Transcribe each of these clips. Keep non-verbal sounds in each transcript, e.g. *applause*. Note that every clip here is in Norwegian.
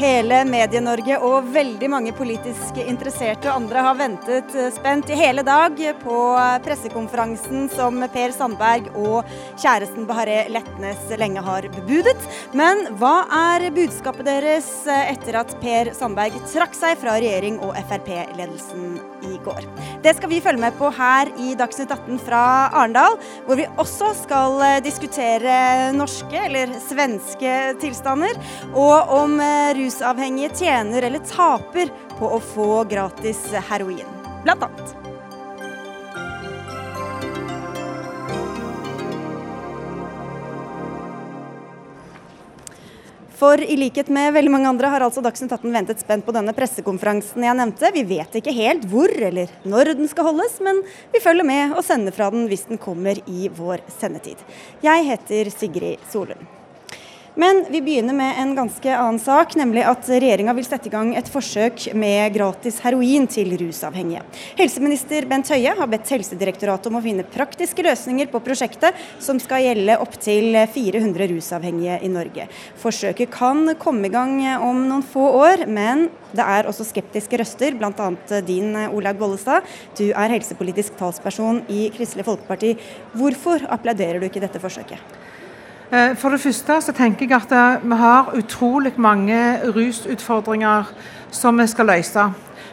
Hele Medie-Norge og veldig mange politisk interesserte og andre har ventet eh, spent i hele dag på pressekonferansen som Per Sandberg og kjæresten Bahareh Letnes lenge har bebudet. Men hva er budskapet deres eh, etter at Per Sandberg trakk seg fra regjering og Frp-ledelsen i går? Det skal vi følge med på her i Dagsnytt 18 fra Arendal, hvor vi også skal eh, diskutere norske eller svenske tilstander, og om rus rusavhengige tjener eller taper på å få gratis heroin, blant annet. For i likhet med veldig mange andre har altså Dagsnytt 18 ventet spent på denne pressekonferansen jeg nevnte. Vi vet ikke helt hvor eller når den skal holdes, men vi følger med og sender fra den hvis den kommer i vår sendetid. Jeg heter Sigrid Solund. Men vi begynner med en ganske annen sak, nemlig at regjeringa vil sette i gang et forsøk med gratis heroin til rusavhengige. Helseminister Bent Høie har bedt Helsedirektoratet om å finne praktiske løsninger på prosjektet, som skal gjelde opptil 400 rusavhengige i Norge. Forsøket kan komme i gang om noen få år, men det er også skeptiske røster, bl.a. din Olaug Bollestad. Du er helsepolitisk talsperson i Kristelig Folkeparti. Hvorfor applauderer du ikke dette forsøket? Eh, for det første så tenker jeg at eh, vi har utrolig mange rusutfordringer som vi skal løse.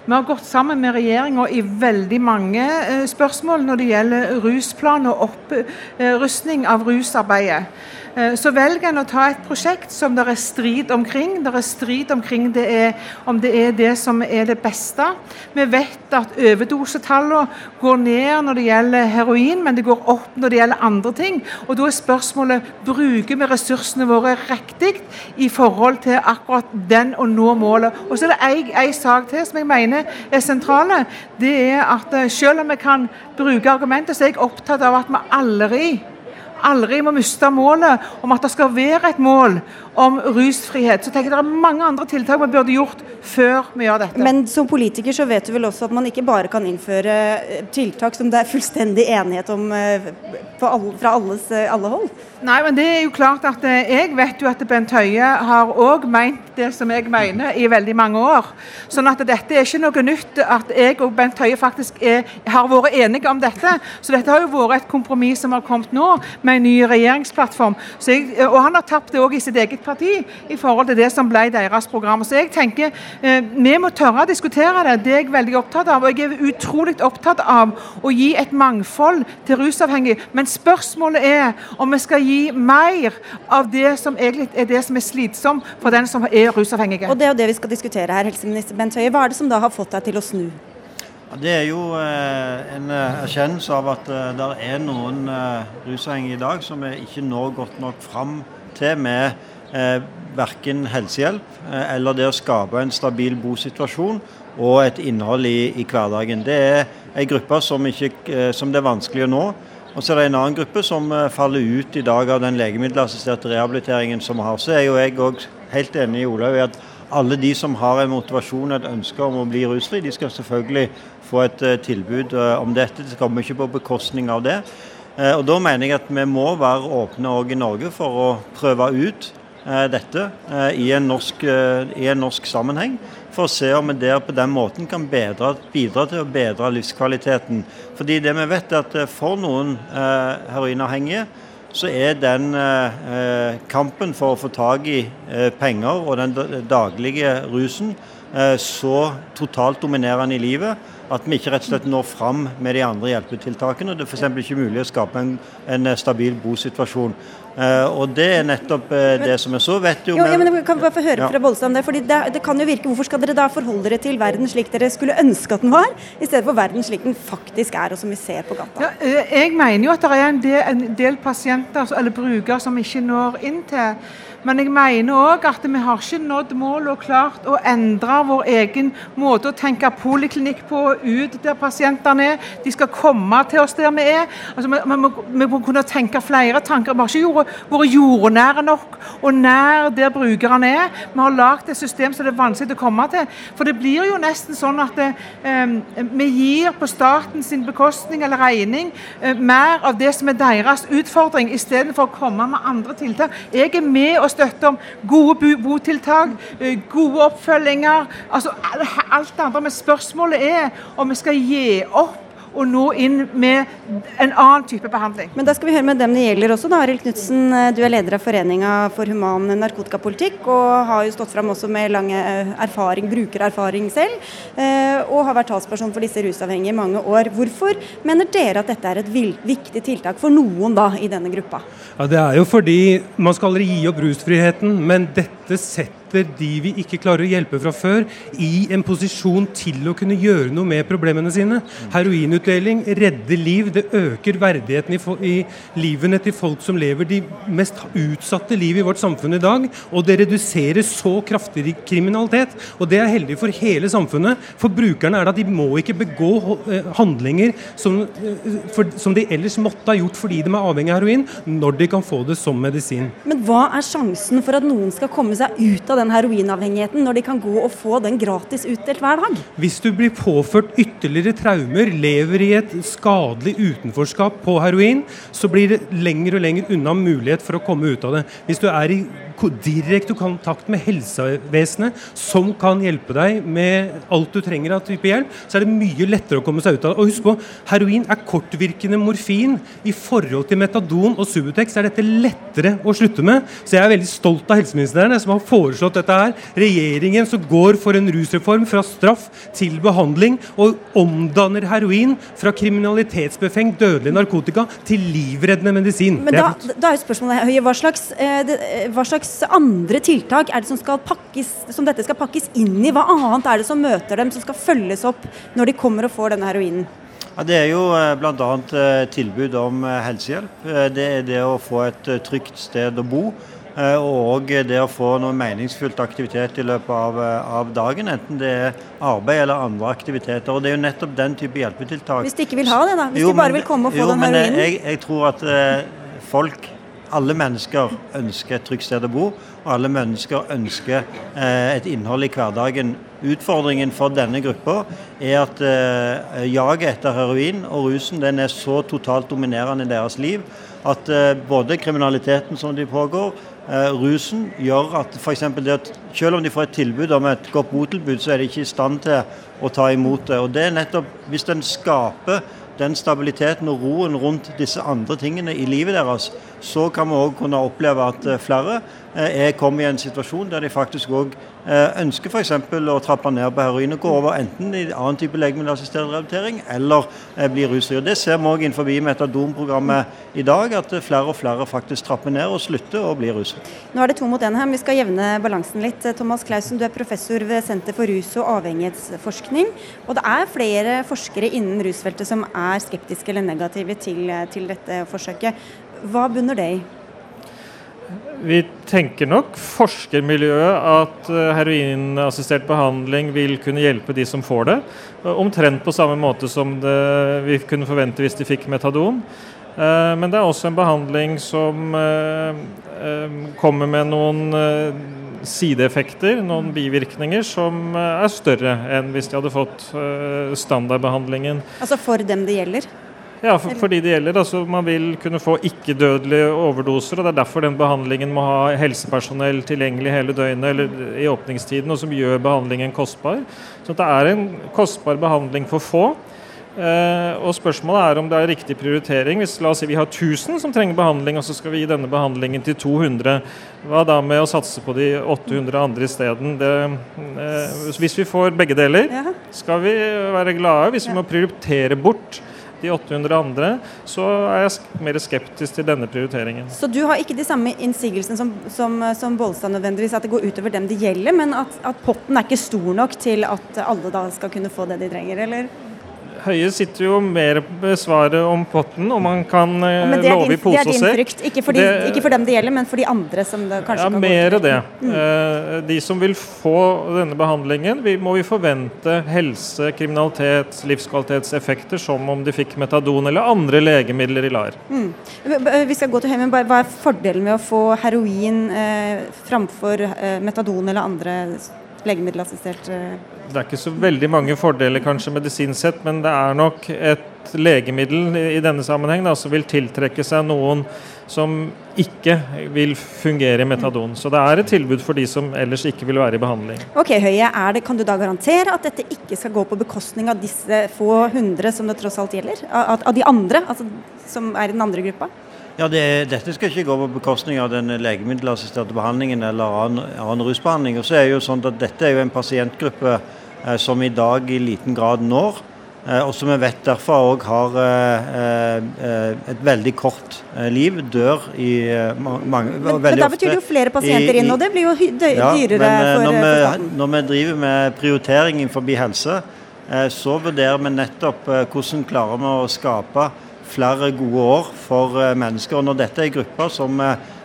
Vi har gått sammen med regjeringa i veldig mange eh, spørsmål når det gjelder rusplan og opprustning av rusarbeidet. Eh, så velger en å ta et prosjekt som det er strid omkring. Det er strid omkring det er, om det er det som er det beste. Vi vet at overdosetallene går ned når det gjelder heroin, men det går opp når det gjelder andre ting. Og Da er spørsmålet bruker vi ressursene våre riktig i forhold til akkurat den å nå målet. Og så er det en sak til som jeg mener er sentrale. Det er at eh, selv om vi kan bruke argumenter, så er jeg opptatt av at vi aldri aldri må miste målet om at det skal være et mål om rusfrihet. Så tenker jeg Det er mange andre tiltak vi burde gjort før vi gjør dette. Men som politiker så vet du vel også at man ikke bare kan innføre eh, tiltak som det er fullstendig enighet om eh, alle, fra alles, eh, alle hold? Nei, men det er jo klart at jeg vet jo at Bent Høie har òg meint det som jeg mener i veldig mange år. Sånn at dette er ikke noe nytt at jeg og Bent Høie faktisk er, har vært enige om dette. Så dette har jo vært et kompromiss som har kommet nå, med en ny regjeringsplattform. Jeg, og han har tapt det òg i sitt eget parti i forhold til det som ble deres program. Så jeg tenker eh, vi må tørre å diskutere det. Det er jeg veldig opptatt av. Og jeg er utrolig opptatt av å gi et mangfold til rusavhengige. Men spørsmålet er om vi skal gi mer av det som egentlig er det som er slitsomt for den som er rusavhengige. Og det er jo det vi skal diskutere her, helseminister Bent Høie. Hva er det som da har fått deg til å snu? Det er jo eh, en eh, erkjennelse av at eh, det er noen rusavhengige i dag som vi ikke når godt nok fram til med eh, verken helsehjelp eh, eller det å skape en stabil bosituasjon og et innhold i, i hverdagen. Det er en gruppe som, ikke, eh, som, det er vanskelig å nå. Og så er det en annen gruppe som eh, faller ut i dag av den legemiddelassisterte rehabiliteringen som vi har. Så er jo jeg òg helt enig i Olaug i at alle de som har en motivasjon og et ønske om å bli rusfri, de skal selvfølgelig få et uh, tilbud uh, om dette. Det kommer ikke på bekostning av det. Og Da mener jeg at vi må være åpne òg i Norge for å prøve ut Eh, dette eh, i en, norsk, eh, i en norsk sammenheng, for å se om vi der på den måten kan bedre, bidra til å bedre livskvaliteten. Fordi det vi vet er at For noen heroinavhengige så er den kampen for å få tak i penger og den daglige rusen så totalt dominerende i livet at vi ikke rett og slett når fram med de andre hjelpetiltakene. og Det er f.eks. ikke mulig å skape en, en stabil. Uh, og Det er nettopp uh, det som er så. vet jo, jo ja, men Kan vi bare få høre ja. fra Bollestad om det? fordi det, det, kan jo virke, Hvorfor skal dere da forholde dere til verden slik dere skulle ønske at den var, i stedet for verden slik den faktisk er, og som vi ser på gata? Ja, eh, jeg mener jo at det er en del, en del pasienter eller brukere som ikke når inn til men jeg mener òg at vi har ikke nådd målet og klart å endre vår egen måte å tenke poliklinikk på ut der pasientene er. De skal komme til oss der vi er. Altså, vi, må, vi, må, kunne tenke flere tanker. Vi har ikke vært jordnære nok og nær der brukerne er. Vi har lagd et system som det er vanskelig å komme til. For det blir jo nesten sånn at det, eh, vi gir på statens bekostning eller regning eh, mer av det som er deres utfordring, istedenfor å komme med andre tiltak. Jeg er med og støtte om gode botiltak, eh, gode oppfølginger. altså Alt det andre. Men spørsmålet er om vi skal gi opp og nå inn med en annen type behandling. Men da skal vi høre med dem det gjelder også. da. Arild Knutsen, eh, du er leder av Foreninga for human narkotikapolitikk, og har jo stått fram også med lang eh, erfaring, brukererfaring selv, eh, og har vært talsperson for disse rusavhengige i mange år. Hvorfor mener dere at dette er et viktig tiltak for noen da i denne gruppa? Ja, Det er jo fordi man skal aldri gi opp rusfriheten, men dette setter setter de vi ikke klarer å hjelpe fra før, i en posisjon til å kunne gjøre noe med problemene sine. Heroinutdeling redder liv. Det øker verdigheten i, i livene til folk som lever de mest utsatte liv i vårt samfunn i dag. Og det reduserer så kraftig kriminalitet. Og det er heldig for hele samfunnet. For brukerne er det at de må ikke begå eh, handlinger som, eh, for, som de ellers måtte ha gjort fordi de er avhengig av heroin, når de kan få det som medisin. Men hva er sjansen for at noen skal komme seg ut av den heroinavhengigheten når de kan gå og få den gratis utdelt hver dag? Hvis du blir påført ytterligere traumer, lever i et skadelig utenforskap på heroin, så blir det lenger og lenger unna mulighet for å komme ut av det. Hvis du er i direkte kontakt med helsevesenet, som kan hjelpe deg med alt du trenger av type hjelp, så er det mye lettere å komme seg ut av det. Og husk på, heroin er kortvirkende morfin. I forhold til metadon og Subutex er dette lettere å slutte med. Så jeg er veldig stolt av helseministeren som har foreslått dette her. Regjeringen som går for en rusreform fra straff til behandling, og omdanner heroin fra kriminalitetsbefengt dødelig narkotika til livreddende medisin. Men da, da, er spørsmålet Høie, hva slags, eh, eh, hva slags andre tiltak er det som, skal pakkes, som, dette skal pakkes inn i? Hva annet er det som møter dem, som skal følges opp når de kommer og får denne heroinen? Ja, det er jo eh, bl.a. Tilbud om eh, helsehjelp. Det er det å få et trygt sted å bo. Og det å få noe meningsfullt aktivitet i løpet av, av, dagen, enten det er arbeid eller andre aktiviteter. Og Det er jo nettopp den type hjelpetiltak. Hvis de ikke vil ha det, da? Hvis jo, de bare vil komme og få jo, den heroinen? Jeg, jeg tror at folk alle mennesker ønsker et trygt sted å bo, og alle mennesker ønsker eh, et innhold i hverdagen. Utfordringen for denne gruppa er at eh, jaget etter heroin og rusen den er så totalt dominerende i deres liv at eh, både kriminaliteten som de pågår, eh, rusen, gjør at f.eks. det at selv om de får et tilbud om et godt botilbud, så er de ikke i stand til å ta imot det. Og det er nettopp Hvis en skaper den stabiliteten og roen rundt disse andre tingene i livet deres, så kan vi òg kunne oppleve at eh, flere eh, er kommet i en situasjon der de faktisk òg ønsker f.eks. å trappe ned på heroin og gå over enten i annen type legemiddelassistert rehabilitering eller bli rusfri. Det ser vi òg innenfor metadonprogrammet i dag, at flere og flere faktisk trapper ned og slutter å bli rusfri. Nå er det to mot én her, vi skal jevne balansen litt. Thomas Clausen, du er professor ved Senter for rus- og avhengighetsforskning. Og det er flere forskere innen rusfeltet som er skeptiske eller negative til, til dette forsøket. Hva bunner det i? Vi tenker nok forskermiljøet at eh, heroinassistert behandling vil kunne hjelpe de som får det. Omtrent på samme måte som det, vi kunne forvente hvis de fikk metadon. Eh, men det er også en behandling som eh, kommer med noen sideeffekter, noen bivirkninger, som er større enn hvis de hadde fått standardbehandlingen. Altså for dem det gjelder? Ja, for, fordi det gjelder. Altså, man vil kunne få ikke-dødelige overdoser. og Det er derfor den behandlingen må ha helsepersonell tilgjengelig hele døgnet eller i åpningstiden, og som gjør behandlingen kostbar. Så det er en kostbar behandling for få. Eh, og Spørsmålet er om det er riktig prioritering. Hvis la oss si vi har 1000 som trenger behandling, og så skal vi gi denne behandlingen til 200. Hva da med å satse på de 800 andre isteden? Eh, hvis vi får begge deler, skal vi være glade. Hvis vi må prioritere bort de 800 andre, så er jeg mer skeptisk til denne prioriteringen. Så du har ikke de samme innsigelsene som, som, som Bollestad nødvendigvis, at det går utover dem det gjelder, men at, at potten er ikke stor nok til at alle da skal kunne få det de trenger, eller? Høie sitter jo mer med svaret om potten, og man kan ja, love i pose og sekk. Det er din frykt, ikke for, de, det, ikke for, dem det gjelder, men for de andre som det kanskje ja, kan gå Ja, mer det. Mm. Uh, de som vil få denne behandlingen, vi, må vi forvente helse-, kriminalitet, livskvalitetseffekter som om de fikk metadon eller andre legemidler i LAR. Mm. Vi skal gå til Høie, Hva er fordelen med å få heroin eh, framfor eh, metadon eller andre legemiddelassistert Det er ikke så veldig mange fordeler kanskje medisinsk sett, men det er nok et legemiddel i denne sammenheng da, som vil tiltrekke seg noen som ikke vil fungere i metadon. Så det er et tilbud for de som ellers ikke vil være i behandling. Ok, Høie, det, Kan du da garantere at dette ikke skal gå på bekostning av disse få hundre som det tross alt gjelder? Av, av de andre, altså, som er i den andre gruppa? Ja, det, Dette skal ikke gå på bekostning av den legemiddelassisterte behandlingen eller annen, annen rusbehandling. Og så er jo sånn at Dette er jo en pasientgruppe eh, som i dag i liten grad når Eh, og som vi vet derfor òg har eh, eh, et veldig kort liv, dør i mange Men, men da betyr det jo flere pasienter inn, og det blir jo dyrere ja, men, for, når vi, når vi driver med prioritering innenfor helse, så vurderer vi nettopp hvordan klarer vi å skape flere gode år for mennesker. Og når dette er grupper som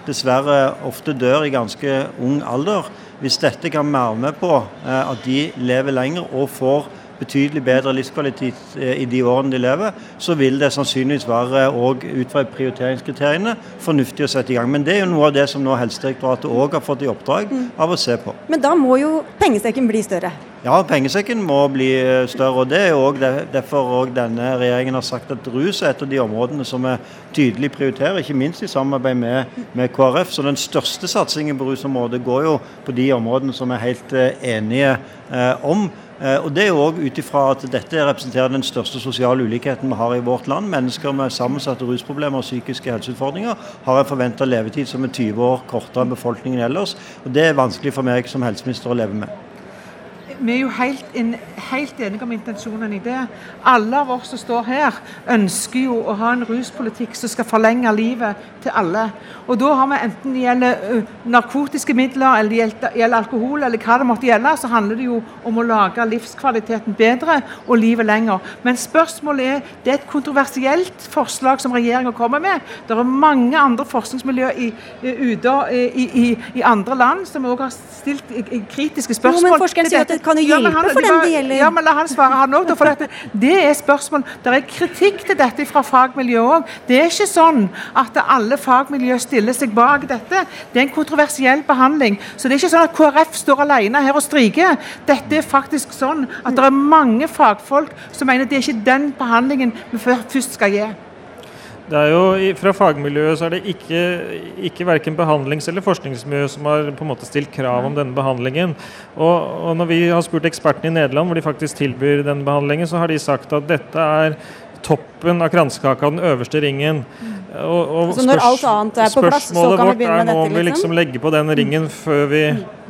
dessverre ofte dør i ganske ung alder, hvis dette kan være med på at de lever lenger og får betydelig bedre livskvalitet eh, i de årene de lever, så vil det sannsynligvis være òg ut fra prioriteringskriteriene fornuftig å sette i gang. Men det er jo noe av det som nå Helsedirektoratet òg har fått i oppdrag av å se på. Men da må jo pengesekken bli større? Ja, pengesekken må bli eh, større. og Det er jo også derfor også denne regjeringen har sagt at rus er et av de områdene som vi tydelig prioriterer, ikke minst i samarbeid med, med KrF. Så den største satsingen på rusområdet går jo på de områdene som vi er helt eh, enige eh, om. Eh, og Det er jo også ut ifra at dette representerer den største sosiale ulikheten vi har i vårt land. Mennesker med sammensatte rusproblemer og psykiske helseutfordringer har en forventa levetid som er 20 år kortere enn befolkningen ellers. og Det er vanskelig for meg som helseminister å leve med vi er jo helt, in, helt, enige om intensjonene i det. Alle av oss som står her, ønsker jo å ha en ruspolitikk som skal forlenge livet til alle. Og da har vi enten det gjelder narkotiske midler, eller det gjelder alkohol, eller hva det måtte gjelde, så handler det jo om å lage livskvaliteten bedre og livet lenger. Men spørsmålet er Det er et kontroversielt forslag som regjeringa kommer med. Det er mange andre forskningsmiljøer ute i, i, i, andre land som òg har stilt kritiske spørsmål. Jo, men forskeren sier at det kan jo hjelpe ja, han, for den det gjelder. Ja, men la han svare, han òg. For dette, det er spørsmål. Det er kritikk til dette fra fagmiljøet òg. Det er ikke sånn at alle fagmiljø stiller seg bak dette. Det er en kontroversiell behandling. Så det er ikke sånn at KrF står alene her og striker. Dette er faktisk sånn at det er mange fagfolk som mener det er ikke den behandlingen vi først skal gi. Det er jo, Fra fagmiljøet så er det ikke, ikke verken behandlings- eller forskningsmiljø som har på en måte stilt krav om denne behandlingen. Og, og Når vi har spurt ekspertene i Nederland hvor de faktisk tilbyr denne behandlingen, så har de sagt at dette er toppen av kransekaka, den øverste ringen. Og, og så når alt annet er på plass, så kan vi begynne med dette? Vårt er om vi liksom, legger på den ringen før vi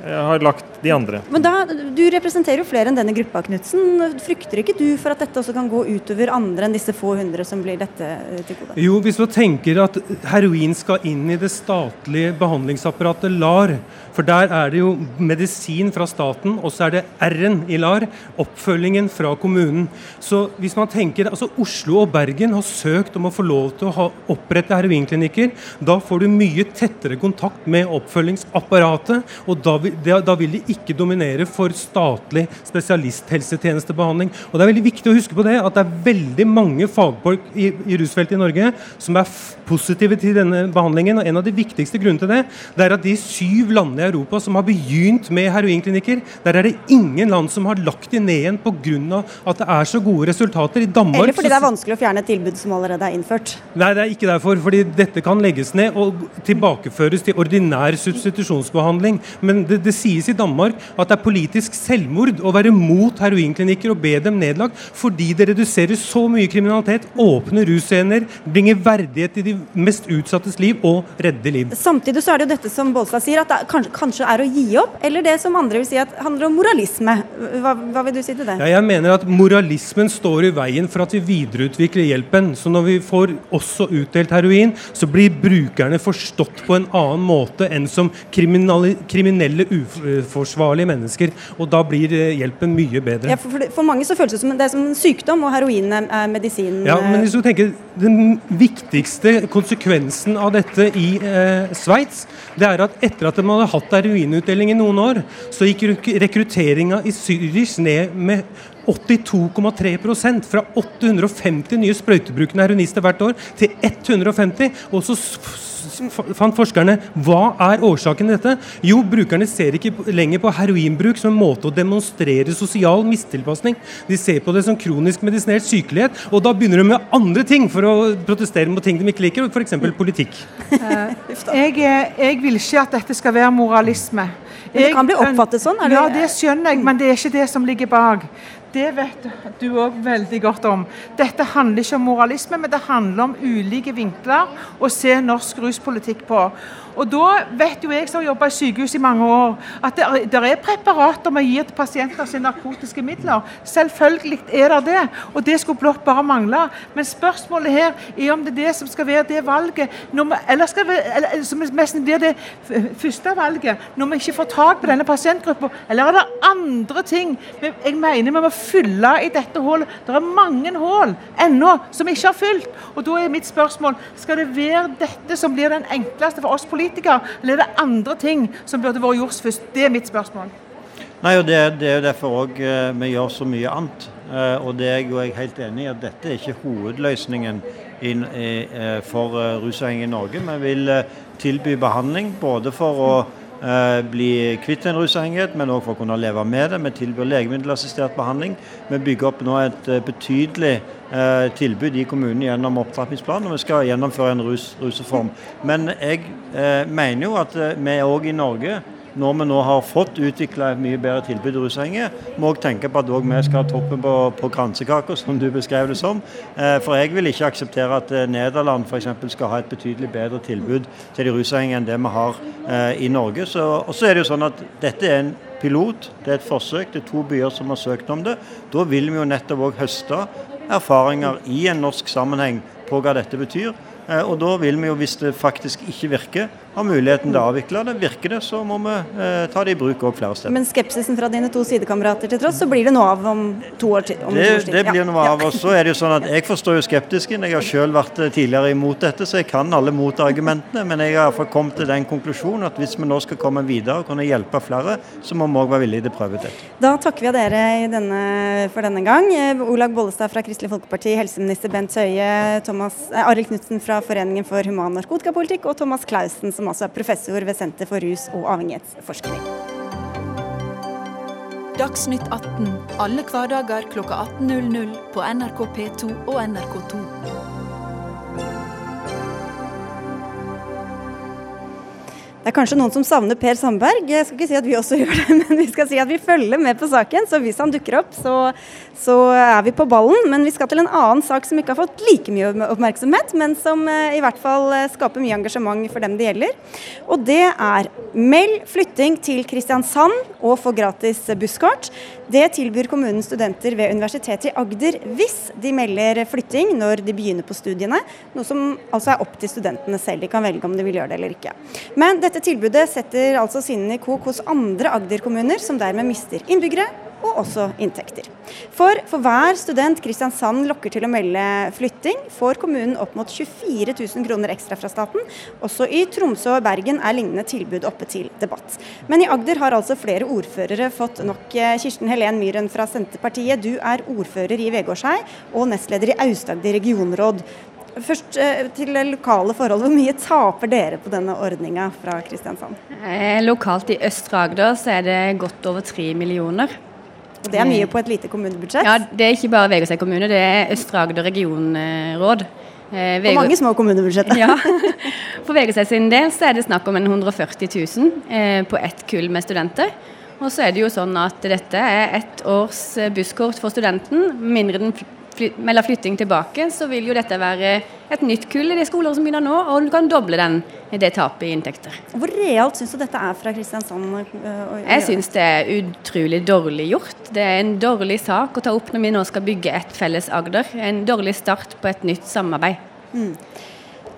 har lagt de andre. Men da, Du representerer jo flere enn denne gruppa, Knutsen. Frykter ikke du for at dette også kan gå utover andre enn disse få hundre som blir dette eh, til gode? Jo, hvis man tenker at heroin skal inn i det statlige behandlingsapparatet LAR, for der er det jo medisin fra staten, og så er det R-en i LAR, oppfølgingen fra kommunen. Så hvis man tenker, altså Oslo og Bergen har søkt om å få lov til å ha, opprette heroinklinikker. Da får du mye tettere kontakt med oppfølgingsapparatet, og da vil, da vil de ikke dominere for statlig spesialisthelsetjenestebehandling. Og Det er veldig viktig å huske på det, at det er veldig mange fagfolk i, i rusfeltet i Norge som er positive til denne behandlingen. og En av de viktigste grunnene til det, det er at de syv landene i Europa som har begynt med heroinklinikker, der er det ingen land som har lagt de ned igjen pga. at det er så gode resultater. I Danmark Eller fordi det er vanskelig å fjerne et tilbud som allerede er innført? Nei, det er ikke derfor. fordi dette kan legges ned og tilbakeføres til ordinær substitusjonsbehandling. Men det, det sies i Danmark at det er politisk selvmord å være mot heroinklinikker og be dem nedlagt, fordi det reduserer så mye kriminalitet, åpner russcener, bringer verdighet i de mest utsattes liv og redder liv. Samtidig så er det jo dette som Bolstad sier, at det kanskje, kanskje, er å gi opp, eller det som andre vil si at handler om moralisme. Hva, hva vil du si til det? Ja, jeg mener at moralismen står i veien for at vi videreutvikler hjelpen. Så når vi får også utdelt heroin, så blir brukerne forstått på en annen måte enn som kriminelle uforsvarlige mennesker. Og da blir eh, hjelpen mye bedre. Ja, for, for, mange så føles det som det som en sykdom, og heroin er medisinen. Ja, men hvis du tenker Den viktigste konsekvensen av dette i eh, Sveits, det er at etter at man hadde hatt heroinutdeling i noen år, så gikk rekrutteringa i Zürich ned med 82,3% fra 850 nye sprøytebrukende heroinister hvert år til 150. Og så fant forskerne hva er årsaken til dette? Jo, brukerne ser ikke lenger på heroinbruk som en måte å demonstrere sosial mistilpasning. De ser på det som kronisk medisinert sykelighet, og da begynner de med andre ting for å protestere mot ting de ikke liker, f.eks. politikk. Uh, jeg, jeg vil ikke at dette skal være moralisme. Men det kan bli oppfattet sånn? Det? Ja, det skjønner jeg, men det er ikke det som ligger bak. Det vet du òg veldig godt om. Dette handler ikke om moralisme, men det handler om ulike vinkler å se norsk ruspolitikk på. Og da vet jo jeg som har jobba i sykehus i mange år, at det, det er preparater vi gir til pasienter som narkotiske midler. Selvfølgelig er det det, og det skulle blott bare mangle. Men spørsmålet her er om det er det som skal være det valget, vi, eller, skal vi, eller som nesten blir det første valget, når vi ikke får tak på denne pasientgruppa. Eller er det andre ting jeg mener vi må fylle i dette hullet? Det er mange hull ennå som vi ikke har fylt. Og da er mitt spørsmål skal det være dette som blir den enkleste for oss politikere? Politikere, eller er det andre ting som burde vært gjort først? Det er mitt spørsmål. Nei, og det, det er jo derfor òg uh, vi gjør så mye annet. Uh, og det er jeg, helt enig i at dette er ikke hovedløsningen in, uh, for rusavhengige i Norge. Vi vil tilby behandling både for å bli kvitt en rusavhengighet, men òg for å kunne leve med det. Vi tilbyr legemiddelassistert behandling. Vi bygger opp nå et betydelig eh, tilbud i kommunen gjennom opptrappingsplanen, og vi skal gjennomføre en rus, rusreform. Men jeg eh, mener jo at eh, vi òg i Norge når vi nå har fått utvikla et mye bedre tilbud til rusavhengige, må også tenke på at vi skal ha toppen på, på kransekaka, som du beskrev det som. Eh, for jeg vil ikke akseptere at eh, Nederland f.eks. skal ha et betydelig bedre tilbud til de rusavhengige enn det vi har eh, i Norge. Og så er det jo sånn at dette er en pilot, det er et forsøk. Det er to byer som har søkt om det. Da vil vi jo nettopp òg høste erfaringer i en norsk sammenheng på hva dette betyr. Og da vil vi jo, hvis det faktisk ikke virker, har muligheten til å avvikle det. Virker det, så må vi eh, ta det i bruk òg flere steder. Men skepsisen fra dine to sidekamerater til tross, så blir det noe av om to år til? det, det blir noe av. Og så er det jo sånn at Jeg forstår jo skeptisken. Jeg har selv vært eh, tidligere imot dette, så jeg kan alle motargumentene. Men jeg har iallfall kommet til den konklusjonen at hvis vi nå skal komme videre og kunne hjelpe flere, så må vi òg være villige til å prøve dette. Da takker vi dere denne, for denne gang. Eh, Olag Bollestad fra Kristelig Folkeparti, helseminister Bent Høie, Thomas, eh, Arild Knutsen fra Foreningen for human narkotikapolitikk og Thomas Klausen som også er professor ved Senter for rus- og avhengighetsforskning. Dagsnytt 18 alle hverdager kl 18.00 på NRK P2 og NRK2. Det er kanskje noen som savner Per Sandberg. Jeg skal ikke si at vi også *laughs* gjør det, men vi skal si at vi følger med på saken. Så hvis han dukker opp, så, så er vi på ballen. Men vi skal til en annen sak som ikke har fått like mye oppmerksomhet, men som eh, i hvert fall eh, skaper mye engasjement for dem det gjelder. Og det er meld flytting til Kristiansand og få gratis busskort. Det tilbyr kommunen studenter ved Universitetet i Agder hvis de melder flytting når de begynner på studiene, noe som altså er opp til studentene selv. De kan velge om de vil gjøre det eller ikke. Men dette tilbudet setter altså sinnene i kok hos andre Agder-kommuner, som dermed mister innbyggere og også inntekter. For for hver student Kristiansand lokker til å melde flytting, får kommunen opp mot 24 000 kroner ekstra fra staten. Også i Tromsø og Bergen er lignende tilbud oppe til debatt. Men i Agder har altså flere ordførere fått nok. Kirsten Helen Myhren fra Senterpartiet, du er ordfører i Vegårshei og nestleder i Aust-Agder regionråd. Først eh, til lokale forhold. Hvor mye taper dere på denne ordninga fra Kristiansand? Eh, lokalt i Østre Agder så er det godt over tre millioner. Og Det er mye på et lite kommunebudsjett? Ja, Det er ikke bare Vegårshei kommune, det er Østre Agder regionråd. Eh, Og mange små kommunebudsjetter. *laughs* ja. For Vegårshei sin del så er det snakk om 140 000 eh, på ett kull med studenter. Og så er det jo sånn at dette er ett års eh, busskort for studenten. Mindre den melder flytting tilbake, så vil jo dette være et nytt kull i de skoler som begynner nå, og du kan doble den, det tapet i inntekter. Hvor realt syns du dette er fra Kristiansand? Øh, Jeg syns det er utrolig dårlig gjort. Det er en dårlig sak å ta opp når vi nå skal bygge et felles Agder. En dårlig start på et nytt samarbeid. Mm.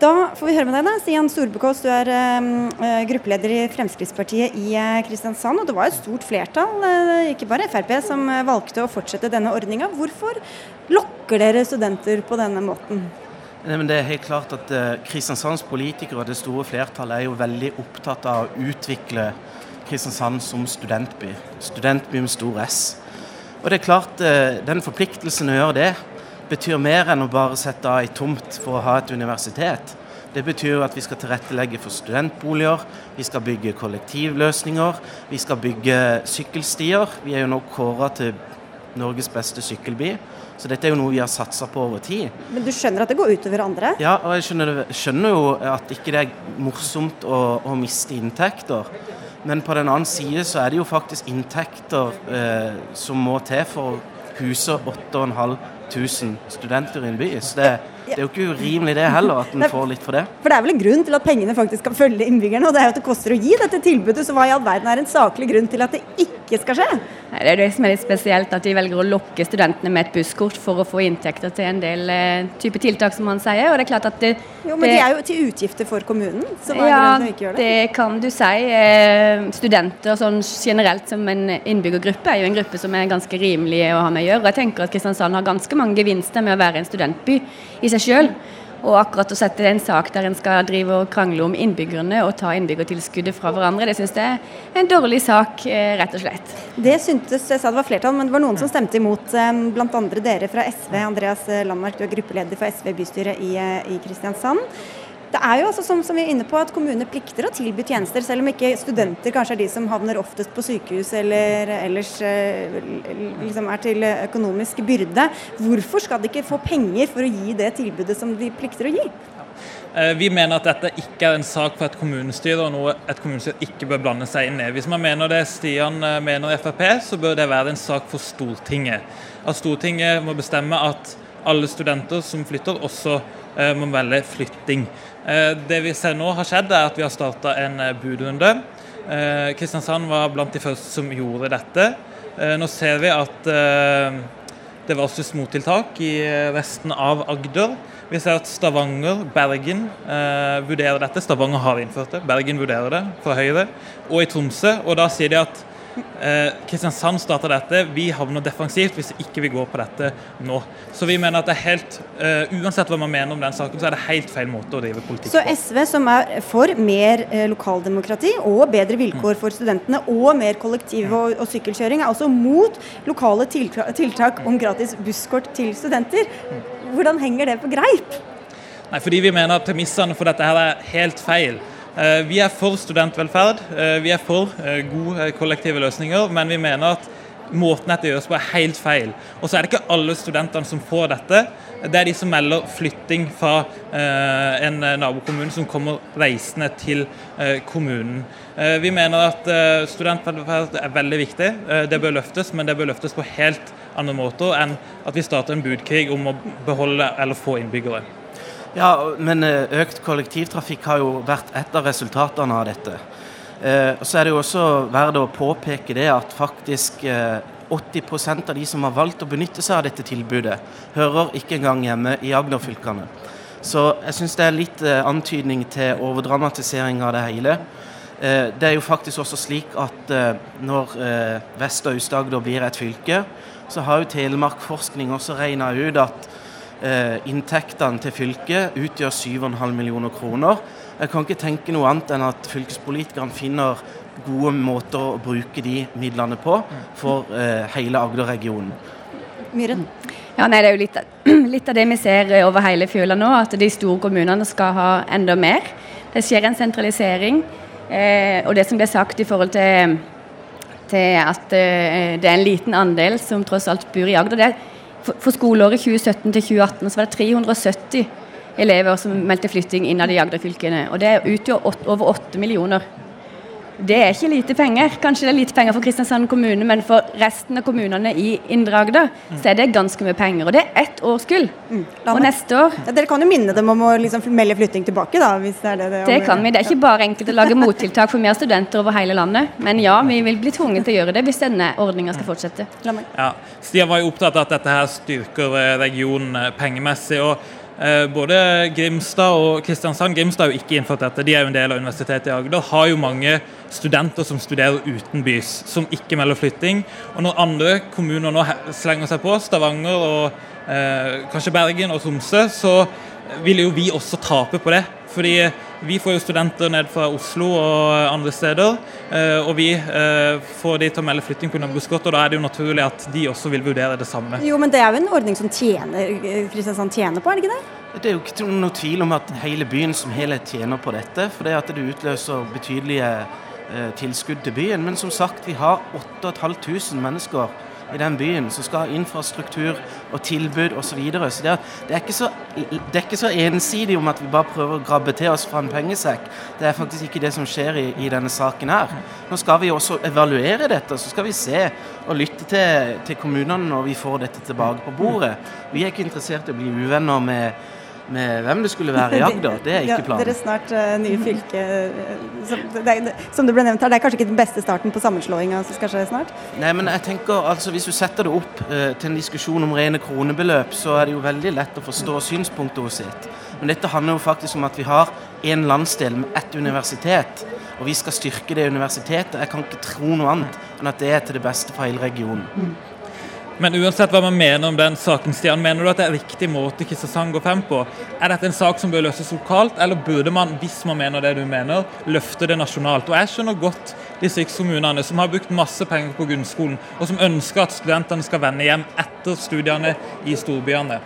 Da får vi høre med deg, da. Stian Storbekås, du er uh, gruppeleder i Fremskrittspartiet i uh, Kristiansand. og Det var et stort flertall, uh, ikke bare Frp, som valgte å fortsette denne ordninga. Hvorfor lokker dere studenter på denne måten? Nei, det er helt klart at Kristiansands politikere, og det store flertallet, er jo veldig opptatt av å utvikle Kristiansand som studentby. Studentby med stor S. Og det er klart, eh, Den forpliktelsen å gjøre det betyr mer enn å bare sette av ei tomt for å ha et universitet. Det betyr at vi skal tilrettelegge for studentboliger, vi skal bygge kollektivløsninger, vi skal bygge sykkelstier. Vi er jo nå kåra til Norges beste sykkelby. Så dette er jo noe vi har satsa på over tid. Men du skjønner at det går utover andre? Ja, og jeg skjønner, skjønner jo at ikke det er morsomt å, å, miste inntekter. Men på den annen side så er det jo faktisk inntekter eh, som må til for å huse 8500 studenter i en by. Så det, det, er jo ikke urimelig det heller, at en får litt for det. For det er vel en grunn til at pengene faktisk skal følge innbyggerne, og det er jo at det koster å gi dette tilbudet. Så hva i all verden er en saklig grunn til at det ikke skal skje? Det er det som er litt spesielt, at de velger å lokke studentene med et busskort for å få inntekter til en del eh, type tiltak, som han sier. Og det er klart at det, jo, Men det, de er jo til utgifter for kommunen, så hva er ja, grunnen til å ikke gjøre det? Det kan du si. Eh, studenter sånn generelt som en innbyggergruppe er jo en gruppe som er ganske rimelig å ha med å gjøre. Og jeg tenker at Kristiansand har ganske mange gevinster med å være en studentby i seg sjøl. Og akkurat å sette en sak der en skal drive og krangle om innbyggerne og ta innbyggertilskuddet fra hverandre, det syns jeg er en dårlig sak, eh, rett og slett. Det syntes jeg sa det var flertall, men det var noen som stemte imot, blant bl.a. dere fra SV. Andreas Landmark, du er gruppeleder for SV bystyret i, eh, i Kristiansand. Det er jo altså som, som, vi er inne på at Kommunene plikter å tilby tjenester, selv om ikke studenter kanskje er de som havner oftest på sykehus eller ellers eh, liksom er til økonomisk byrde. Hvorfor skal de ikke få penger for å gi det tilbudet som de plikter å gi? Eh, vi mener at dette ikke er en sak for et kommunestyre, og noe et kommunestyre ikke bør blande seg inn i. Hvis man mener det Stian eh, mener i Frp, så bør det være en sak for Stortinget. At Stortinget må bestemme at alle studenter som flytter, også må velge flytting. Eh, det vi ser nå har skjedd, er at vi har starta en eh, budrunde. Eh, Kristiansand var blant de første som gjorde dette. Nå ser vi at det var også mottiltak i resten av Agder. Vi ser at Stavanger, Bergen vurderer dette. Stavanger har innført det, Bergen vurderer det fra Høyre. Og i Tromsø. Og da sier de at Eh, Kristiansand starta dette. Vi havner defensivt hvis ikke vi går på dette nå. Så vi mener at det er helt, uh, Uansett hva man mener om den saken, så er det helt feil måte å drive politikk på. Så SV, som er for mer uh, lokaldemokrati og bedre vilkår for studentene, og mer kollektiv- og, og sykkelkjøring, er også mot lokale tiltak om gratis busskort til studenter. Hvordan henger det på greip? Nei, fordi Vi mener at premissene for dette her er helt feil. Eh, vi er for studentvelferd, eh, vi er for eh, gode kollektive løsninger, men vi mener at måten dette gjøres på er helt feil. Og så er det ikke alle studentene som får dette. Det er de som melder flytting fra en nabokommune som kommer reisende til kommunen. vi mener at studentvelferd er veldig viktig. det bør løftes, men det bør løftes på helt andre måter enn at vi starter en budkrig om å beholde eller få innbyggere. Ja, men eh, økt kollektivtrafikk har jo vært et av resultatene av dette. Eh, så er det jo også verdt å påpeke det at faktisk 80 eh, av de som har valgt å benytte seg av dette tilbudet, hører ikke engang hjemme i Agder-fylkene. Så jeg syns det er litt antydning til overdramatisering av det hele. Det er jo faktisk også slik at når Vest- og Aust-Agder blir et fylke, så har jo Telemark forskning også regna ut at Eh, inntektene til fylket utgjør 7,5 millioner kroner. Jeg kan ikke tenke noe annet enn at fylkespolitikerne finner gode måter å bruke de midlene på for eh, hele Agder-regionen. Myhren? Ja, nei, Det er jo litt, *clears throat* litt, av det vi ser over hele fjøla nå, at de store kommunene skal ha enda mer. Det skjer en sentralisering. Eh, og det som ble sagt i forhold til, til at eh, det er en liten andel som tross alt bor i Agder. det for skoleåret 2017 til 2018 så var det 370 elever som meldte flytting innad i Agder-fylkene. Og det utgjør over 8 millioner. Det er ikke lite penger. Kanskje det er lite penger for Kristiansand kommune, men for resten av kommunene i Indre Agder mm. så er det ganske mye penger. Og det er ett årskull. Mm. Og neste år ja, Dere kan jo minne dem om å liksom melde flytting tilbake, da? hvis Det er det, det, det kan vi. Det er ikke bare enkelt å lage mottiltak for mer studenter over hele landet. Men ja, vi vil bli tvunget til å gjøre det hvis denne ordninga skal fortsette. Ja, Stian var jo opptatt av at dette her styrker eh, regionen eh, pengemessig. og både Grimstad og Kristiansand Grimstad er jo ikke innført dette, de er jo en del av Universitetet i Agder. Har jo mange studenter som studerer utenbys, som ikke melder flytting. Og når andre kommuner nå slenger seg på, Stavanger og eh, kanskje Bergen og Tromsø, så vil jo vi også tape på det. Fordi vi får jo studenter ned fra Oslo og andre steder, eh, og vi eh, får de til å melde flytting pga. busskort, og da er det jo naturlig at de også vil vurdere det samme. Jo, men det er jo en ordning som tjener, Kristiansand tjener på, er det ikke det? Det er jo ikke noe tvil om at hele byen som helhet tjener på dette. For det at det utløser betydelige eh, tilskudd til byen. Men som sagt, vi har 8500 mennesker i den byen som skal ha infrastruktur og tilbud osv. Så, videre. så det, er, det, det er ikke så ensidig om at vi bare prøver å grabbe til oss fra en pengesekk. Det er faktisk ikke det som skjer i, i denne saken her. Nå skal vi også evaluere dette, så skal vi se og lytte til, til kommunene når vi får dette tilbake på bordet. Vi er ikke interessert i å bli uvenner med med hvem det skulle være i Agder. Det er ikke planen. Ja, dere er snart uh, nye fylke. Uh, som, det, som, det ble nevnt her, det er kanskje ikke den beste starten på sammenslåinga som skal skje snart? Nei, men jeg tenker altså Hvis du setter det opp uh, til en diskusjon om rene kronebeløp, så er det jo veldig lett å forstå synspunktet hos sitt. Men dette handler jo faktisk om at vi har en landsdel med ett universitet. Og vi skal styrke det universitetet. Jeg kan ikke tro noe annet enn at det er til det beste for hele regionen. Men uansett hva man mener om den saken, Stian, mener du at det er riktig måte Kristiansand går frem på? Er dette en sak som bør løses lokalt, eller burde man, hvis man mener det du mener, løfte det nasjonalt? Og Jeg skjønner godt distriktskommunene som har brukt masse penger på grunnskolen, og som ønsker at studentene skal vende hjem etter studiene i storbyene.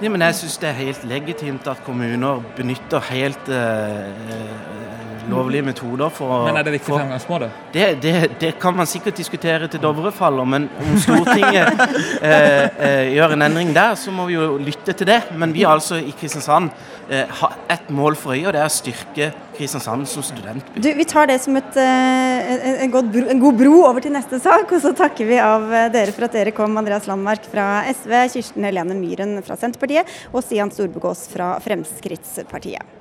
Ja, men jeg syns det er helt legitimt at kommuner benytter helt uh, lovlige metoder for å Men er det riktig fremgangsmåte? Det, det, det, kan man sikkert diskutere til Dovre faller, men om Stortinget *laughs* eh, eh, gjør en endring der, så må vi jo lytte til det. Men vi altså i Kristiansand eh, har ett mål for øye, og det er å styrke Kristiansand som studentby. Du, vi tar det som et, eh, en, god bro, en, god bro, over til neste sak, og så takker vi av eh, dere for at dere kom. Andreas Landmark fra SV, Kirsten Helene Myhren fra Senterpartiet og Stian Storbegås fra Fremskrittspartiet.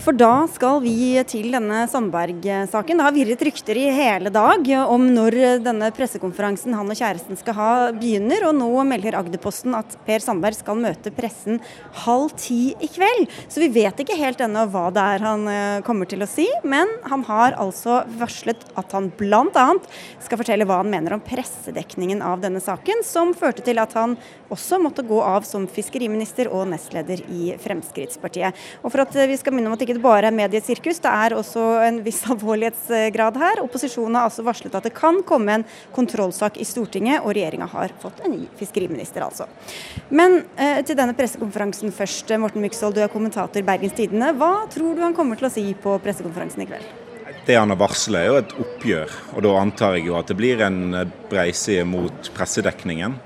For da skal vi til denne Sandberg-saken. Det har virret rykter i hele dag om når denne pressekonferansen han og kjæresten skal ha begynner, og nå melder Agderposten at Per Sandberg skal møte pressen halv ti i kveld. Så vi vet ikke helt ennå hva det er han eh, kommer til å si, men han har altså varslet at han bl.a. skal fortelle hva han mener om pressedekningen av denne saken, som førte til at han også måtte gå av som fiskeriminister og nestleder i Fremskrittspartiet. Og for at vi skal minne om at det ikke bare er mediesirkus, det er også en viss *laughs* alvorlighetsgrad her. Opposisjonen har altså varslet at det kan komme en kontrollsak i Stortinget, og regjeringa har fått en ny fiskeriminister, altså. Men eh, til denne pressekonferansen først. Morten Myksvold, du er kommentator Bergens Tidende. Hva tror du han kommer til å si på pressekonferansen i kveld? Det han har varslet er jo et oppgjør, og da antar jeg jo at det blir en breiside mot pressedekningen.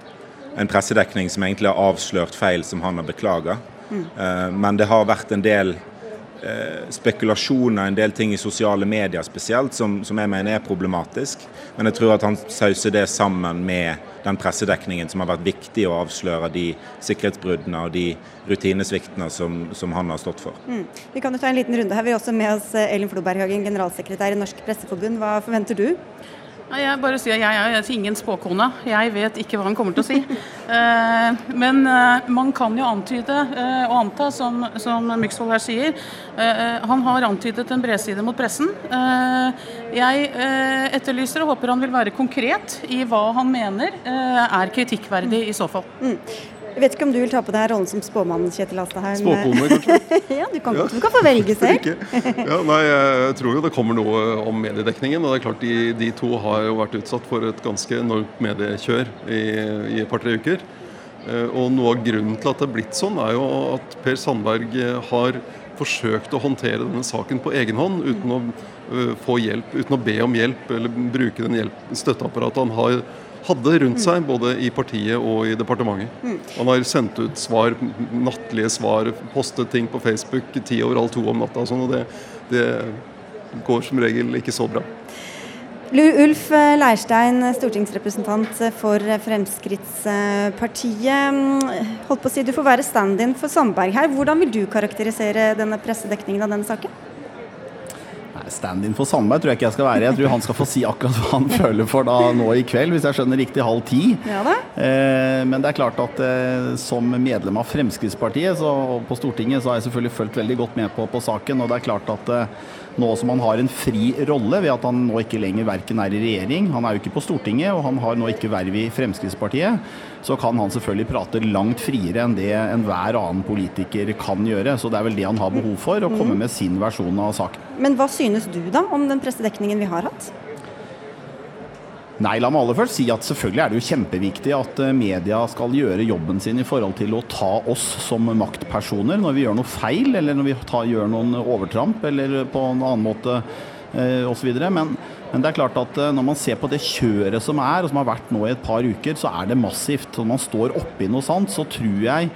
En pressedekning som egentlig har avslørt feil som han har beklaga. Mm. Eh, men det har vært en del Eh, spekulasjoner, en del ting i sosiale medier spesielt, som, som, jeg mener er problematisk. Men jeg tror at han sauser det sammen med den pressedekningen som har vært viktig å avsløre de sikkerhetsbruddene og de rutinesviktene som, som han har stått for. Mm. Vi kan jo ta en liten runde her. Vi har også med oss Elin Floberghagen, generalsekretær i Norsk Presseforbund. Hva forventer du? Jeg bare sier jeg er ingen spåkone. Jeg vet ikke hva han kommer til å si. *laughs* Eh, men eh, man kan jo antyde eh, og anta, som, som Myksvold her sier. Han har antydet en bredside mot pressen. Jeg etterlyser og håper han vil være konkret i hva han mener er kritikkverdig i så fall. Mm. Jeg vet ikke om du vil ta på deg rollen som spåmann, Kjetil Astheim? Spåkone, kanskje? *laughs* ja, du kan, ja. du kan, få velge selv. ja, nei, jeg tror jo det kommer noe om mediedekningen. og det er klart De, de to har jo vært utsatt for et ganske enormt mediekjør i, i et par-tre uker. Eh, og Noe av grunnen til at det er blitt sånn, er jo at Per Sandberg eh, har forsøkt å håndtere denne saken på egen hånd uten å uh, få hjelp, uten å be om hjelp eller bruke den hjelp, støtteapparatet han har hadde rundt seg, både i partiet og i departementet. Han har sendt ut svar, nattlige svar, postet ting på Facebook ti over halv to om natta. og sånn, og det, det går som regel ikke så bra. Ulf Leirstein, stortingsrepresentant for Fremskrittspartiet. Holdt på å si, Du får være stand-in for Sandberg her. Hvordan vil du karakterisere denne pressedekningen av denne saken? Stand-in for Sandberg tror jeg ikke jeg skal være. Jeg tror han skal få si akkurat hva han føler for da nå i kveld, hvis jeg skjønner riktig halv ti. Ja, det. men det er klart at eh, som medlem av Fremskrittspartiet så, og på Stortinget så har jeg selvfølgelig fulgt veldig godt med på, på saken. Og det er klart at eh, nå som han har en fri rolle ved at han nå ikke lenger verken er i regjering, han er jo ikke på Stortinget, og han har nå ikke verv i Fremskrittspartiet, så kan han selvfølgelig prate langt friere enn det enhver annen politiker kan gjøre. Så det er vel det han har behov for, å komme med sin versjon av saken. Men hva synes du da om den pressedekningen vi har hatt? Nei, la meg aller først si at selvfølgelig er det jo kjempeviktig at eh, media skal gjøre jobben sin i forhold til å ta oss som maktpersoner når vi gjør noe feil, eller når vi tar, gjør noen overtramp, eller på en annen måte eh, osv. Men, men det er klart at eh, når man ser på det kjøret som er, og som har vært nå i et par uker, så er det massivt. Når man står oppi noe sånt, så tror jeg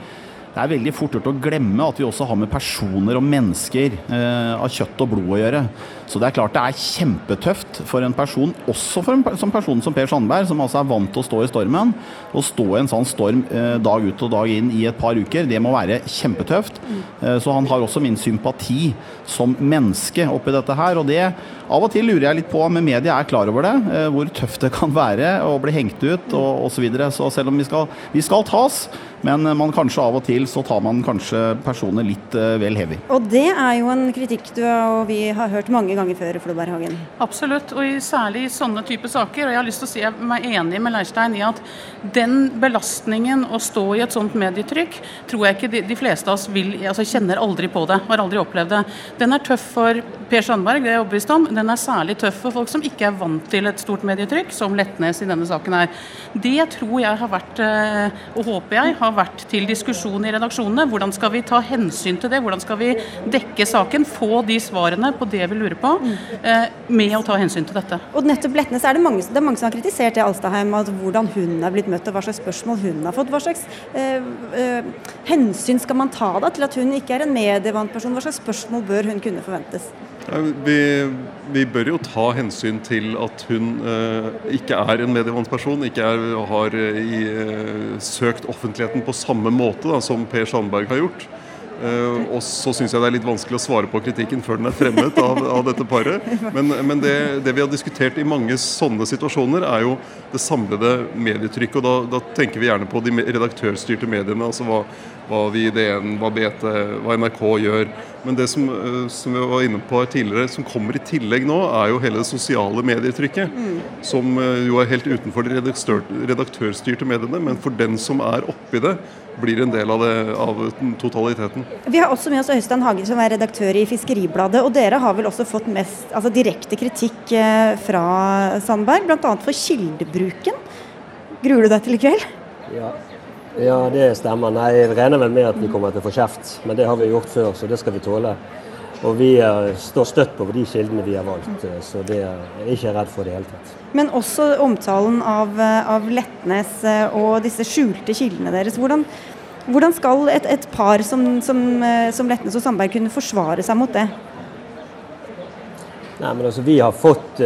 det er veldig fort gjort å glemme at vi også har med personer og mennesker eh, av kjøtt og blod å gjøre. Så det er klart det er kjempetøft for en person, også for en som person som Per Sandberg, som altså er vant til å stå i stormen. Å stå i en sånn storm eh, dag ut og dag inn i et par uker, det må være kjempetøft. Eh, så han har også min sympati som menneske oppi dette her. og det av og til lurer jeg litt på om media er klar over det, eh, hvor tøft det kan være å bli hengt ut og osv. Så, videre. så selv om vi skal, vi skal tas, men man kanskje av og til så tar man kanskje personer litt vel heavy. Og det er jo en kritikk du og vi har hørt mange ganger før, Floberg Hagen. Absolutt, og særlig i sånne typer saker. Og jeg har lyst til å si meg enig med Leirstein i at den belastningen å stå i et sånt medietrykk, tror jeg ikke de, de fleste av oss vil, altså kjenner aldri på det. Har aldri opplevd det. Den er tøff for Per Sandberg, det er jeg overbevist om. Den er særlig tøff for folk som ikke er vant til et stort medietrykk, som Letnes i denne saken her. Det tror jeg har vært, eh, og håper jeg, har vært til diskusjon i redaksjonene. Hvordan skal vi ta hensyn til det? Hvordan skal vi dekke saken? Få de svarene på det vi lurer på, eh, med å ta hensyn til dette. Og nettopp Letnes er det mange, det er mange som har kritisert det Alstaheim, at hvordan hun er blitt møtt og hva slags spørsmål hun har fått. Hva slags eh, eh, hensyn skal man ta da til at hun ikke er en medievant person? Hva slags spørsmål bør hun kunne forventes? Vi, vi, bør jo ta hensyn til at hun eh, ikke er en medievant person, ikke er, har i, eh, søkt offentligheten på samme måte da, som Per Sandberg har gjort. Uh, og så syns jeg det er litt vanskelig å svare på kritikken før den er fremmet av, av dette paret. Men, men det, det, vi har diskutert i mange sånne situasjoner, er jo det samlede medietrykket. Og da, da tenker vi gjerne på de redaktørstyrte mediene. altså hva, hva vi i DN, hva BT, hva NRK gjør. Men det som, uh, som vi var inne på tidligere, som kommer i tillegg nå, er jo hele det sosiale medietrykket. Mm. Som uh, jo er helt utenfor de redaktør, redaktørstyrte mediene. Men for den som er oppi det, blir en del av, det, av, totaliteten. Vi har også med oss Øystein Hagen, som er redaktør i Fiskeribladet. og Dere har vel også fått mest altså direkte kritikk eh, fra Sandberg, bl.a. for kildebruken. Gruer du deg til i kveld? Ja. ja, det stemmer. Nei, Jeg regner vel med at vi kommer til å få kjeft, men det har vi gjort før, så det skal vi tåle. Og vi står støtt på de kildene vi har valgt, eh, så det er ikke redd for det hele tatt. Men også omtalen av, eh, av Letnes eh, og disse skjulte kildene deres. Hvordan, hvordan skal et, et par som, som, som, Letnes og Sandberg kunne forsvare seg mot det? Nei, men altså, Vi har fått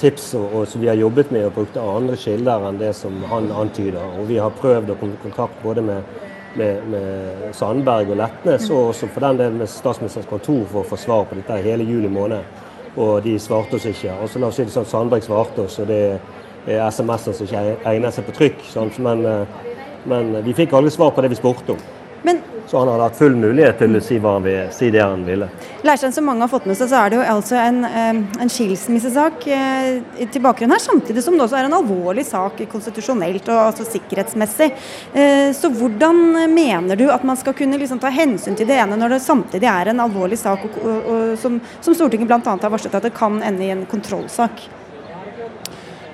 tips og, og, som vi har jobbet med og brukt andre kilder enn det som han antyder. Og Vi har prøvd å komme i kontakt både med med, med Sandberg og Letnes, og også for den del med Statsministerens kontor for å få svar på dette hele juli måned. Og de svarte oss ikke. Og så la oss si det sånn, Sandberg svarte oss, og det er SMS-er som ikke egner seg på trykk. Sant? Men, eh, men vi fikk aldri svar på det vi spurte om. Men så han hadde hatt full mulighet til å si, hva han vil, si det han ville. Leirstein, som mange har fått med seg, så er det jo altså en, en skilsmissesak eh, til bakgrunn her, samtidig som det også er en alvorlig sak konstitusjonelt og altså sikkerhetsmessig. Eh, så hvordan mener du at man skal kunne liksom ta hensyn til det ene når det samtidig er en alvorlig sak og, og, og, som, som Stortinget bl.a. har varslet at det kan ende i en kontrollsak?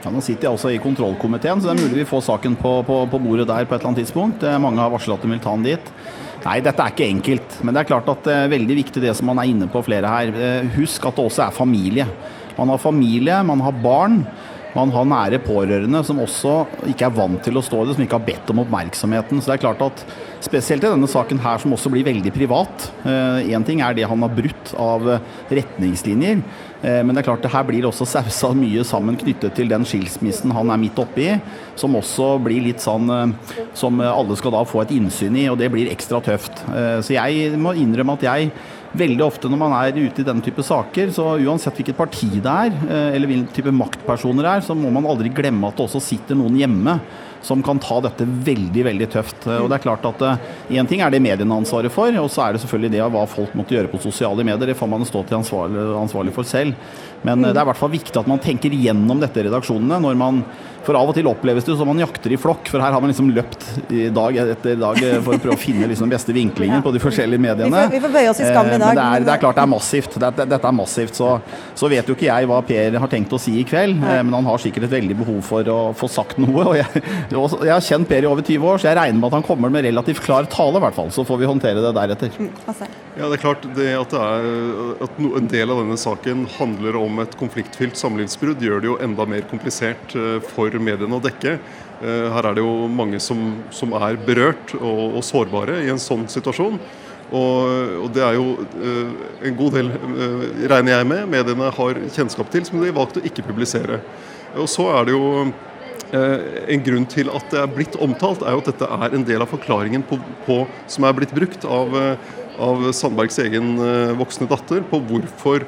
Ja, nå sitter jeg også i kontrollkomiteen, så det er mulig vi får saken på, på, på bordet der på et eller annet tidspunkt. Mange har varslet at de vil ta den dit. Nei, dette er ikke enkelt. Men det er klart at det er veldig viktig det som man er inne på flere her. Eh, husk at det også er familie. Man har familie, man har barn. Man har nære pårørende som også ikke er vant til å stå i det, som ikke har bedt om oppmerksomheten. Så det er klart at spesielt i denne saken her, som også blir veldig privat Én eh, ting er det han har brutt av retningslinjer, eh, men det er klart det her blir også *laughs* sausa mye sammen knyttet til den skilsmissen han er midt oppi, som også blir litt sånn eh, som alle skal da få et innsyn i, og det blir ekstra tøft. Så jeg må innrømme at jeg veldig ofte når man er ute i denne type saker, så uansett hvilket parti det er, eller hvilken type maktpersoner det er, så må man aldri glemme at det også sitter noen hjemme som kan ta dette veldig veldig tøft. Og det er klart at Én ting er det mediene ansvaret for, og så er det selvfølgelig det av hva folk måtte gjøre på sosiale medier. Det får man stå til ansvarlig, ansvarlig for selv. Men det er i hvert fall viktig at man tenker gjennom dette i redaksjonene. når man for av og til oppleves det som man jakter i flokk, for her har man liksom løpt i dag etter dag for å prøve å finne liksom den beste vinklingen på de forskjellige mediene. Vi får, vi får bøye oss i skam i dag. Men det er, det er klart det er massivt. Dette, dette er massivt. Så, så, vet jo ikke jeg hva Per har tenkt å si i kveld, men han har sikkert et veldig behov for å få sagt noe. Og jeg, *laughs* jeg har kjent Per i over 20 år, så jeg regner med at han kommer med relativt klar tale, i hvert fall. Så får vi håndtere det deretter. Ja, det er klart det at, det er, at en del av denne saken handler om et konfliktfylt samlivsbrudd, gjør det jo enda mer komplisert for mediene å dekke. Her er det jo mange som, som er berørt og, og, sårbare i en sånn situasjon. Og, og, det er jo en god del, regner jeg med, mediene har kjennskap til, som de har valgt å ikke publisere. Og så er det jo en grunn til at det er blitt omtalt, er jo at dette er en del av forklaringen på, på, som er blitt brukt av, av Sandbergs egen voksne datter på hvorfor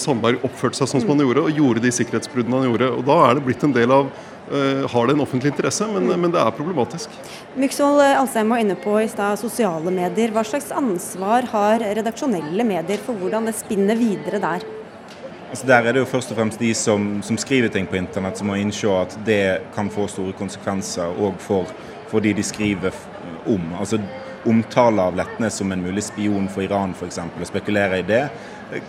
Sandberg oppførte seg sånn som han gjorde, og gjorde de sikkerhetsbruddene han gjorde. Og Da er det blitt en del av Har det en offentlig interesse, men, men det er problematisk. Myksvold Alsheim var inne på i stad sosiale medier. Hva slags ansvar har redaksjonelle medier for hvordan det spinner videre der? Altså der er det jo først og fremst de som, som skriver ting på internett, som må innse at det kan få store konsekvenser òg for, for de de skriver om. Altså Omtale av Letnes som en mulig spion for Iran f.eks., og spekulere i det,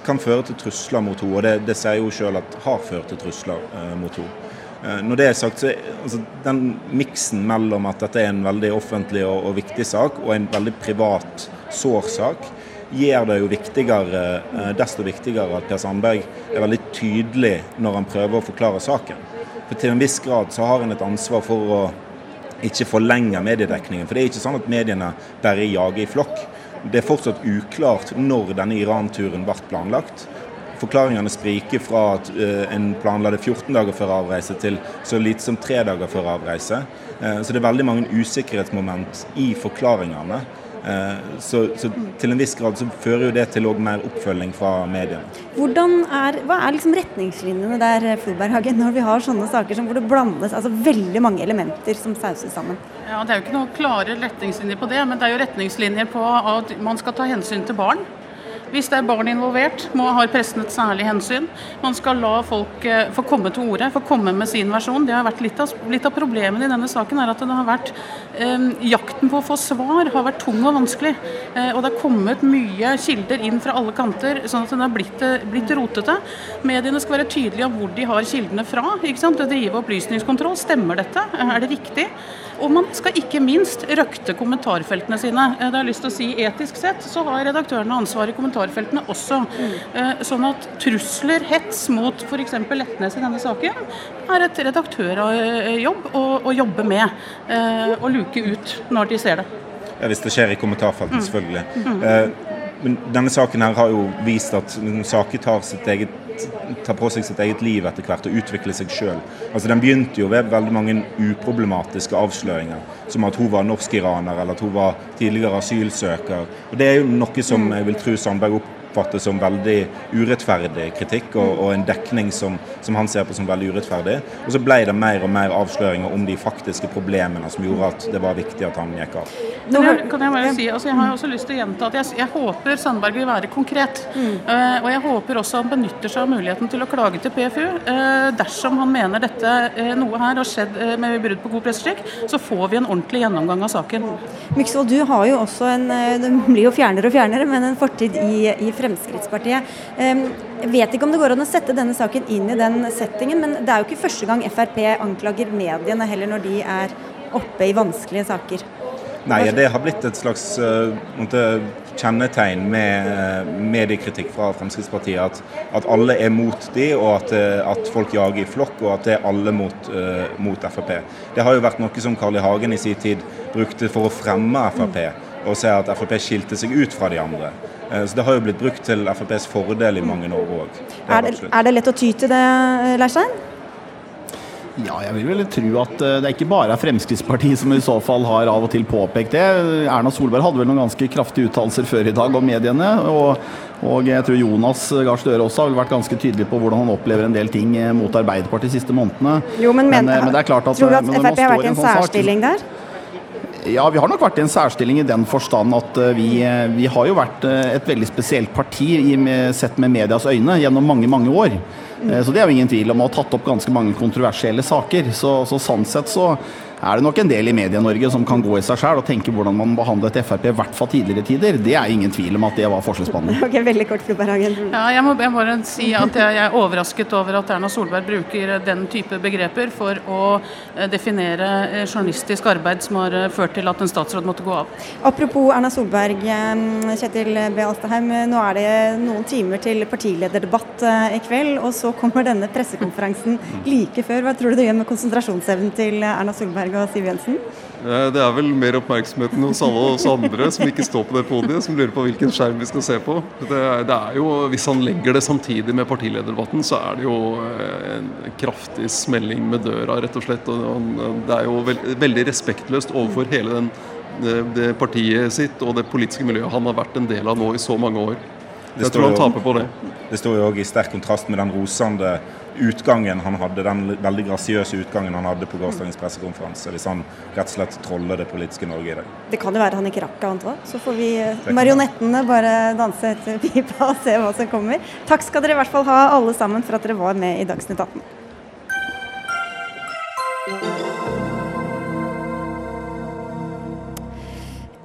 kan føre til trusler mot henne. Og det, det sier hun sjøl at har ført til trusler eh, mot henne. Eh, når det er sagt, så altså, den miksen mellom at dette er en veldig offentlig og, og viktig sak, og en veldig privat, sår sak, gjør det jo viktigere, eh, desto viktigere at Per Sandberg er veldig tydelig når han prøver å forklare saken. For Til en viss grad så har han et ansvar for å ikke forlenge mediedekningen. For det er ikke sånn at mediene bare jager i flokk. Det er fortsatt uklart når denne Iran-turen ble planlagt. Forklaringene spriker fra at uh, en planla det 14 dager før avreise til så lite som tre dager før avreise. Uh, så det er veldig mange usikkerhetsmoment i forklaringene. Uh, så, så, til en viss grad så fører jo det til mer oppfølging fra mediene. Hvordan er, hva er liksom retningslinjene der, Florberghagen, når vi har sånne saker som hvor det blandes altså veldig mange elementer som sauses sammen? Ja, Det er jo ikke noen klare retningslinjer på det, men det er jo retningslinjer på at man skal ta hensyn til barn. Hvis det er barn involvert, må ha pressen et særlig hensyn. Man skal la folk eh, få komme til orde, få komme med sin versjon. Det har vært Litt av, litt av problemet i denne saken er at det har vært eh, jakten på å få svar har vært tung og vanskelig. Eh, og det har kommet mye kilder inn fra alle kanter, sånn at den har blitt, eh, blitt rotete. Mediene skal være tydelige om hvor de har kildene fra. ikke sant? Det drive opplysningskontroll. Stemmer dette? Er det riktig? Og man skal ikke minst røkte kommentarfeltene sine. Eh, det har lyst til å si Etisk sett så har redaktørene ansvar i kommentarfeltene også. Mm. Sånn at trusler, hets mot f.eks. Letnes i denne saken, er et redaktørjobb å, å jobbe med. Eh, og luke ut når de ser det. Ja, Hvis det skjer i kommentarfeltet, mm. selvfølgelig. Mm. Men denne saken her har jo vist at saker tar sitt eget tar på seg sitt eget liv etter hvert og utvikle seg sjøl. Altså, den begynte jo ved veldig mange uproblematiske avsløringer, som at hun var norsk-iraner eller at hun var tidligere asylsøker. Og Det er jo noe som jeg vil tro Sandberg opp oppfattes som veldig urettferdig kritikk, og, og en dekning som, som, han ser på som veldig urettferdig. Og så ble det mer og mer avsløringer om de faktiske problemene som gjorde at det var viktig at han gikk av. Kan jeg, kan jeg bare si, altså jeg har også lyst til å gjenta at jeg, jeg håper Sandberg vil være konkret. Mm. Uh, og jeg håper også han benytter seg av muligheten til å klage til PFU. Uh, dersom han mener dette uh, noe her har skjedd med brudd på god presseskikk, så får vi en ordentlig gjennomgang av saken. Myksvold, du har jo også en Det blir jo fjernere og fjernere, men en fortid i, i Fremskrittspartiet. Jeg vet ikke om det går an å sette denne saken inn i den settingen, men det er jo ikke første gang Frp anklager mediene heller når de er oppe i vanskelige saker. Nei, det har blitt et slags uh, kjennetegn med uh, mediekritikk fra Fremskrittspartiet. At, at, alle er mot de, og at, uh, at, folk jager i flokk, og at det er alle mot, mot Frp. Det har jo vært noe som Carl I. Hagen i sin tid brukte for å fremme Frp, og ser at Frp skilte seg ut fra de andre. Eh, så Det har jo blitt brukt til FrPs fordel i mange år òg. Er, er, det lett å ty til det, Leirstein? Ja, jeg vil vel tro at eh, det er ikke bare er Fremskrittspartiet som i så fall har av og til påpekt det. Erna Solberg hadde vel noen ganske kraftige uttalelser før i dag om mediene. Og, og jeg tror Jonas Gahr Støre også har vel vært ganske tydelig på hvordan han opplever en del ting eh, mot Arbeiderpartiet de siste månedene. Jo, men, men, men, men det er klart at, tror du at Frp har vært i en sånn særstilling der? Ja, vi har nok vært i en særstilling i den forstand at eh, vi, eh, vi har jo vært eh, et veldig spesielt parti sett med medias øyne gjennom mange, mange år. Så det er jo ingen tvil om å ha tatt opp ganske mange kontroversielle saker. Så, så sånn sett så er det nok en del i Medie-Norge som kan gå i seg sjøl og tenke hvordan man behandlet Frp, i hvert fall tidligere tider. Det er ingen tvil om at det var forskjellsbehandling. *laughs* Ok, Veldig kort, Flo Berhagen. Ja, jeg må jeg bare si at jeg er overrasket over at Erna Solberg bruker den type begreper for å eh, definere eh, journalistisk arbeid som har eh, ført til at en statsråd måtte gå av. Apropos Erna Solberg, Kjetil B. Alstaheim. Nå er det noen timer til partilederdebatt i kveld, og så kommer denne pressekonferansen like før. Hva tror du det gjør med konsentrasjonsevnen til Erna Solberg og Siv Jensen? Eh, Det er vel mer oppmerksomheten hos alle oss andre som ikke står på det podiet, som lurer på hvilken skjerm vi skal se på. Det er, det er jo, Hvis han legger det samtidig med partilederdebatten, så er det jo eh, en kraftig smelling med døra, rett og slett. Og det er jo veld, veldig respektløst overfor hele den, det, det partiet sitt og det politiske miljøet han har vært en del av nå i så mange år. Jeg tror han taper på det. Det står jo òg i sterk kontrast med den rosende utgangen han hadde, den veldig grasiøse utgangen han hadde på gårsdagens pressekonferanse. Hvis han rett og slett troller det politiske Norge i dag. Det kan jo være han ikke rakk annet òg. Så får vi eh, marionettene bare danse etter pipa og se hva som kommer. Takk skal dere i hvert fall ha alle sammen for at dere var med i Dagsnytt 18.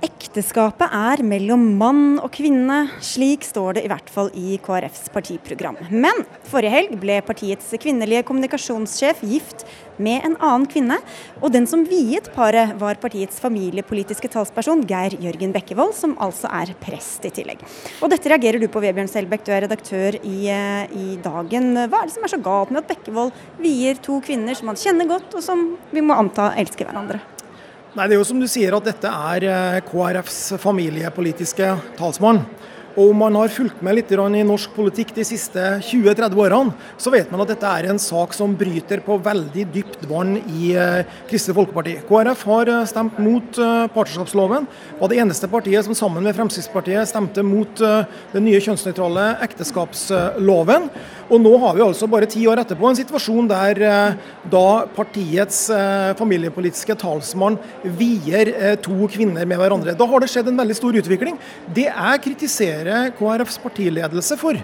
Ekteskapet er mellom mann og kvinne. Slik står det i hvert fall i KrFs partiprogram. Men forrige helg ble partiets kvinnelige kommunikasjonssjef gift med en annen kvinne. Og den som viet paret, var partiets familiepolitiske talsperson Geir Jørgen Bekkevold, som altså er prest i tillegg. Og dette reagerer du på, Vebjørn Selbekk, du er redaktør i, eh, i Dagen. Hva er det som er så galt med at Bekkevold vier to kvinner som han kjenner godt, og som vi må anta elsker hverandre? Nei, Det er jo som du sier at dette er eh, KrFs familiepolitiske talsmann. Og om man har fulgt med litt i norsk politikk de siste 20-30 årene, så vet man at dette er en sak som bryter på veldig dypt vann i eh, Kristelig Folkeparti. KrF har eh, stemt mot eh, partnerskapsloven. Var det eneste partiet som sammen med Fremskrittspartiet stemte mot den nye kjønnsnøytrale ekteskapsloven. Og nå har vi altså bare ti år etterpå en situasjon der da partiets familiepolitiske talsmann vier to kvinner med hverandre. Da har det skjedd en veldig stor utvikling. Det jeg kritiserer KrFs partiledelse for,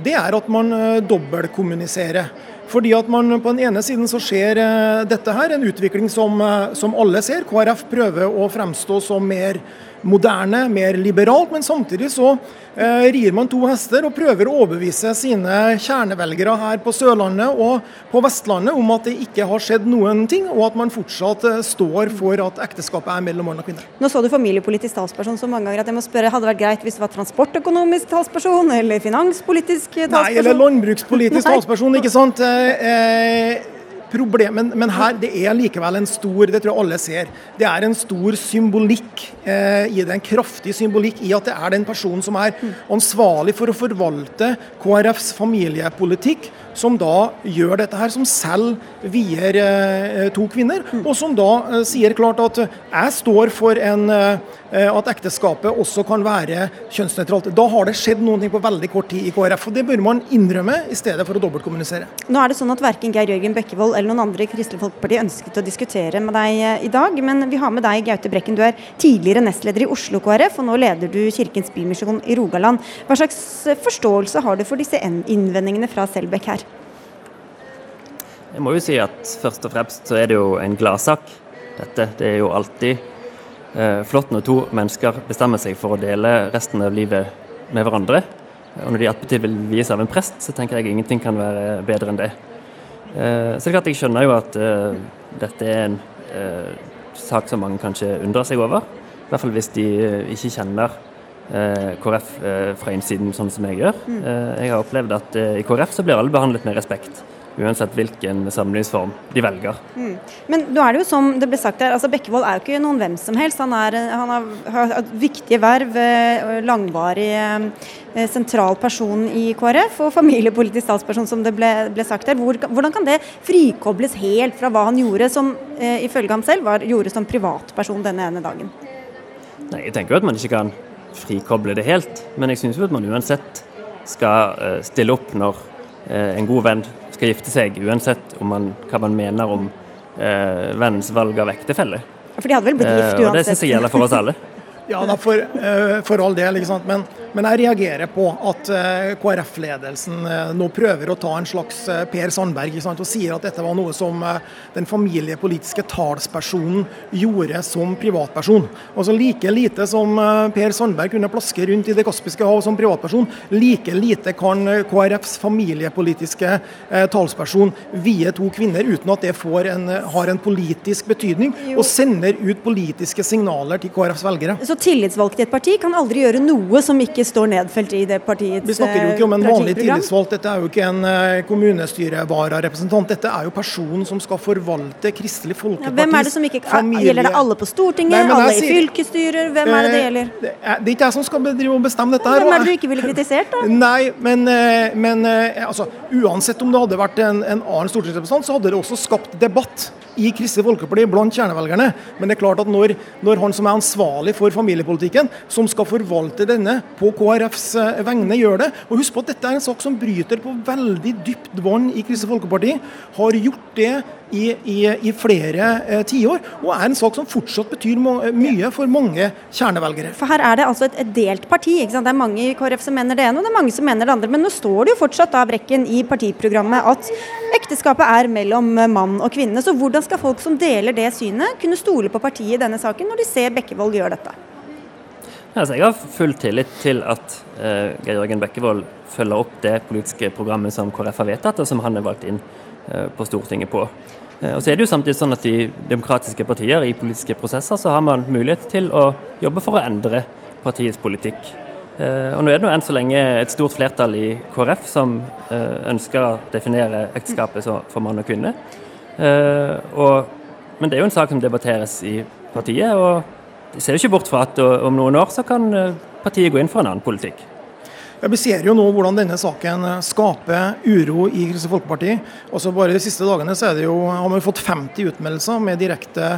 det er at man eh, dobbeltkommuniserer. Fordi at man På den ene siden så skjer eh, dette her, en utvikling som, eh, som alle ser. KrF prøver å fremstå som mer moderne, mer liberalt, men samtidig så eh, rir man to hester og prøver å overbevise sine kjernevelgere her på Sørlandet og på Vestlandet om at det ikke har skjedd noen ting, og at man fortsatt eh, står for at ekteskapet er mellom mann og kvinne. Nå så du familiepolitisk talsperson så mange ganger at jeg må spørre, hadde det vært greit hvis det var transportøkonomisk talsperson eller finanspolitisk talsperson? Nei, eller landbrukspolitisk *laughs* talsperson, ikke sant. Eh, eh, problem, men, men her det er likevel en stor det tror jeg alle ser, det er en stor symbolikk eh, i det, en kraftig symbolikk i at det er den personen som er ansvarlig for å forvalte KrFs familiepolitikk, som da gjør dette her, som selv vier eh, to kvinner, og som da eh, sier klart at jeg står for en, eh, at ekteskapet også kan være kjønnsnøytralt. Da har det skjedd noe på veldig kort tid i KrF, og det bør man innrømme i stedet for å dobbeltkommunisere. Nå er det sånn at Verken Geir Jørgen Bekkevold eller noen andre i Kristelig Folkeparti ønsket å diskutere med deg eh, i dag, men vi har med deg, Gaute Brekken. Du er tidligere nestleder i Oslo KrF, og nå leder du Kirkens Bymisjon i Rogaland. Hva slags eh, forståelse har du for disse innvendingene fra Selbekk her? Jeg må jo si at først og fremst så er det jo en gladsak. Dette. Det er jo alltid eh, flott når to mennesker bestemmer seg for å dele resten av livet med hverandre. Og når de attpåtil vil vies av en prest, så tenker jeg ingenting kan være bedre enn det. Eh, så det er klart jeg skjønner jo at eh, dette er en eh, sak som mange kanskje undrer seg over. I hvert fall hvis de eh, ikke kjenner eh, KrF fra innsiden sånn som jeg gjør. Mm. Eh, jeg har opplevd at i KrF så blir alle behandlet med respekt. Uansett hvilken samlivsform de velger. Mm. Men nå er det jo som det ble sagt her, altså Bekkevold er jo ikke noen hvem som helst. Han, er, han har, har et viktige verv, eh, langvarig eh, sentral person i KrF og familiepolitisk statsperson, som det ble, ble sagt her. Hvor, hvordan kan det frikobles helt fra hva han gjorde, som eh, ifølge ham selv var, gjorde som privatperson denne ene dagen? Nei, Jeg tenker jo at man ikke kan frikoble det helt, men jeg syns jo at man uansett skal uh, stille opp når en god venn skal gifte seg, uansett man, hva man mener om eh, vennens valg av ektefelle. For de hadde vel blitt gift uansett? Og det syns jeg gjelder for oss alle. *laughs* ja, da for, for all del, ikke sant. Men men jeg reagerer på at eh, KrF-ledelsen eh, nå prøver å ta en slags eh, Per Sandberg og sier at dette var noe som den familiepolitiske talspersonen gjorde som privatperson. Altså Like lite som Per Sandberg kunne plaske rundt i Det kaspiske hav som privatperson, like lite kan KrFs familiepolitiske talsperson vie to kvinner uten at det en, har en politisk betydning og sender ut politiske signaler til KrFs velgere. Så tillitsvalgte i et parti kan aldri gjøre noe som ikke ikke står nedfelt i det partiets Vi snakker jo ikke om en vanlig tillitsvalgt. Dette er jo ikke en eh, kommunestyrevararepresentant. Dette er jo personen som skal forvalte Kristelig Folkepartis ja, Hvem er det som ikke familie... Gjelder det alle på Stortinget? Nei, alle i fylkesstyrer? Hvem er det det gjelder? Det er, ikke jeg som skal bestemme dette her. Hvem er det du ikke ville kritisert, da? *laughs* Nei, men, eh, men eh, altså, uansett om det hadde vært en, en annen stortingsrepresentant, så hadde det også skapt debatt i Kristelig Folkeparti blant kjernevelgerne. Men det er klart at når, når, han som er ansvarlig for familiepolitikken, som skal forvalte denne på KrFs eh, vegne, gjør det Og husk på at dette er en sak som bryter på veldig dypt vann i Kristelig Folkeparti. Har gjort det i, i, i flere eh, tiår, og er en sak som fortsatt betyr må, mye for mange kjernevelgere. For her er det altså et, et delt parti. ikke sant? Det er mange i KrF som mener det ene, og det er mange som mener det andre. Men nå står det jo fortsatt av Brekken, i partiprogrammet at ekteskapet er mellom mann og kvinne. Så hvordan skal folk som deler det synet, kunne stole på partiet i denne saken, når de ser Bekkevold gjøre dette? Altså, jeg har full tillit til at eh, Geir Jørgen Bekkevold følger opp det politiske programmet som KrF har vedtatt, og som han er valgt inn eh, på Stortinget på. Uh, og så er det jo samtidig sånn at I demokratiske partier i politiske prosesser så har man mulighet til å jobbe for å endre partiets politikk. Og Nå er det enn så lenge et stort flertall i KrF som ønsker å definere ekteskapet for mann og kvinne. Og, men det er jo en sak som debatteres i partiet. og de ser jo ikke bort fra at om noen år så kan eh, partiet gå inn for en annen politikk. Vi ser jo nå hvordan denne saken eh, skaper uro i Kristelig Folkeparti. Også bare De siste dagene så jo, har vi fått 50 utmeldelser med direkte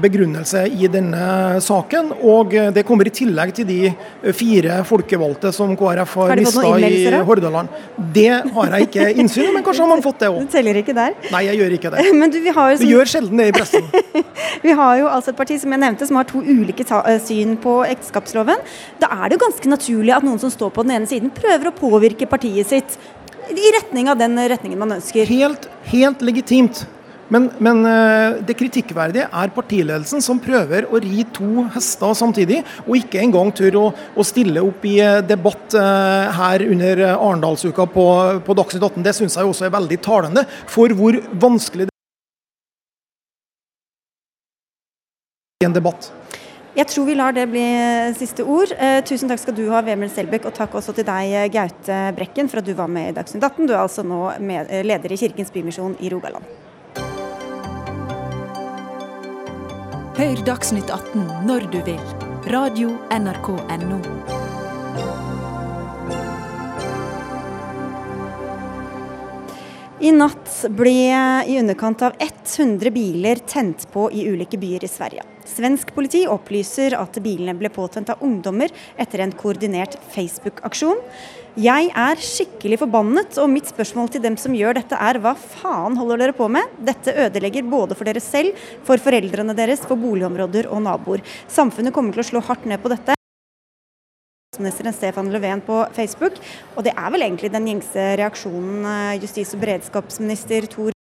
begrunnelse i denne saken. Og eh, det kommer i tillegg til de eh, fire folkevalgte som KrF har, har mista i Hordaland. Det har jeg ikke innsyn i, men kanskje har man fått det òg. Du teller ikke der? Nei, jeg gjør ikke det. *laughs* Du, vi, som... vi, gjør sjelden det i pressen. *laughs* vi har jo altså et parti som jeg nevnte, som har to ulike syn på ekteskapsloven. Da er det jo ganske naturlig at noen som står på den ene siden, prøver å påvirke partiet sitt i retning av den retningen man ønsker. Helt, helt legitimt. Men, men, eh, det kritikkverdige er partiledelsen som prøver å ri to hester samtidig, og ikke engang tør å, å stille opp i eh, debatt eh, her under Arendalsuka på, på Dagsnytt 18. Det syns jeg også er veldig talende for hvor vanskelig det er i en debatt. Jeg tror vi lar det bli siste ord. Eh, tusen takk skal du ha, Vemund Selbekk, og takk også til deg, Gaute Brekken, for at du var med i Dagsnytt 18. Du er altså nå med, leder i Kirkens Bymisjon i Rogaland. Hør Dagsnytt 18 når du vil. Radio NRK Radio.nrk.no. I natt ble i underkant av 100 biler tent på i ulike byer i Sverige. Svensk politi opplyser at bilene ble påtent av ungdommer etter en koordinert Facebook-aksjon. Jeg er skikkelig forbannet, og mitt spørsmål til dem som gjør dette er hva faen holder dere på med? Dette ødelegger både for dere selv, for foreldrene deres, for boligområder og naboer. Samfunnet kommer til å slå hardt ned på dette. Statsministeren Stefan Löfven på Facebook, og det er vel egentlig den gjengse reaksjonen eh, justis- og beredskapsminister Tor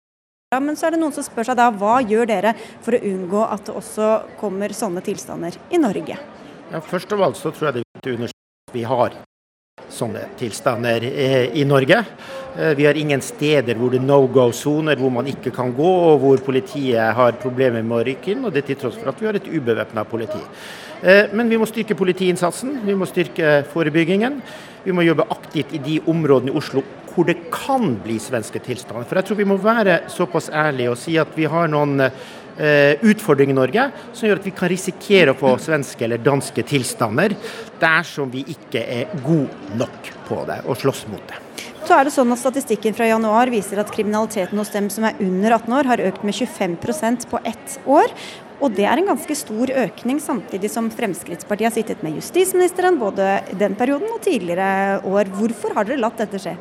men så er det noen som spør seg da, hva gjør dere for å unngå at det også kommer sånne tilstander i Norge? Ja, først av alt så tror jeg det er viktig å understreke at vi har sånne tilstander eh, i Norge. Eh, vi har ingen steder hvor det er no go-soner, hvor man ikke kan gå, og hvor politiet har problemer med å rykke inn. og Det til tross for at vi har et ubevæpna politi. Eh, men vi må styrke politiinnsatsen, vi må styrke forebyggingen. Vi må jobbe aktivt i de områdene i Oslo hvor det kan bli svenske tilstander. For jeg tror vi må være såpass ærlige og si at vi har noen utfordring i Norge som gjør at vi kan risikere å få svenske eller danske tilstander dersom vi ikke er gode nok på det og slåss mot det. Så er det sånn at Statistikken fra januar viser at kriminaliteten hos dem som er under 18 år har økt med 25% på ett år. Og det er en ganske stor økning, samtidig som Fremskrittspartiet har sittet med justisministeren både den perioden og tidligere år. Hvorfor har dere latt dette skje?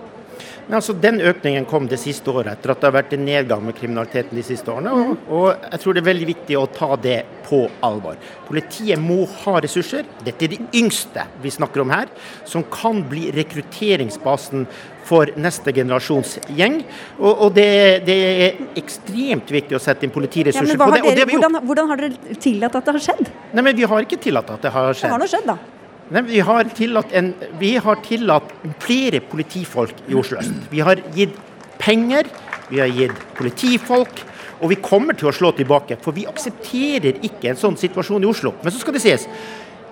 Men altså, Den økningen kom det siste året, etter at det har vært en nedgang med kriminaliteten de siste årene. Og, og jeg tror det er veldig viktig å ta det på alvor. Politiet må ha ressurser. Dette er de yngste vi snakker om her, som kan bli rekrutteringsbasen for neste generasjons gjeng. Og, og det, det, er ekstremt viktig å sette inn politiressurser ja, på det. Dere, hvordan, hvordan, har dere tillatt at det har skjedd? Nei, men Vi har ikke tillatt at det har skjedd. Det har nå skjedd, da. Nei, vi, har en, vi, har tillatt flere politifolk i Oslo øst. Vi har gitt penger, vi har gitt politifolk, og vi kommer til å slå tilbake. For vi aksepterer ikke en sånn situasjon i Oslo. Men så skal det sies.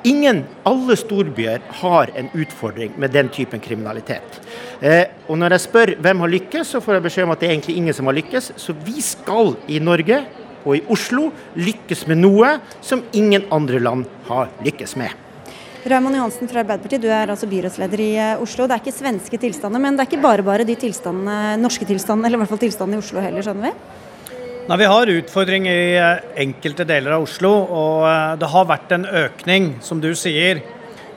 Ingen, alle storbyer har en utfordring med den typen kriminalitet. Eh, og Når jeg spør hvem har lykkes, så får jeg beskjed om at det er egentlig ingen som har lykkes. Så vi skal i Norge og i Oslo lykkes med noe som ingen andre land har lykkes med. Raymond Johansen fra Arbeiderpartiet, du er altså byrådsleder i eh, Oslo. Det er ikke svenske tilstander, men det er ikke bare bare de tilstandene, norske tilstandene, eller i hvert fall tilstandene i Oslo heller, skjønner vi? Nei, Vi har utfordringer i eh, enkelte deler av Oslo, og eh, det har vært en økning, som du sier.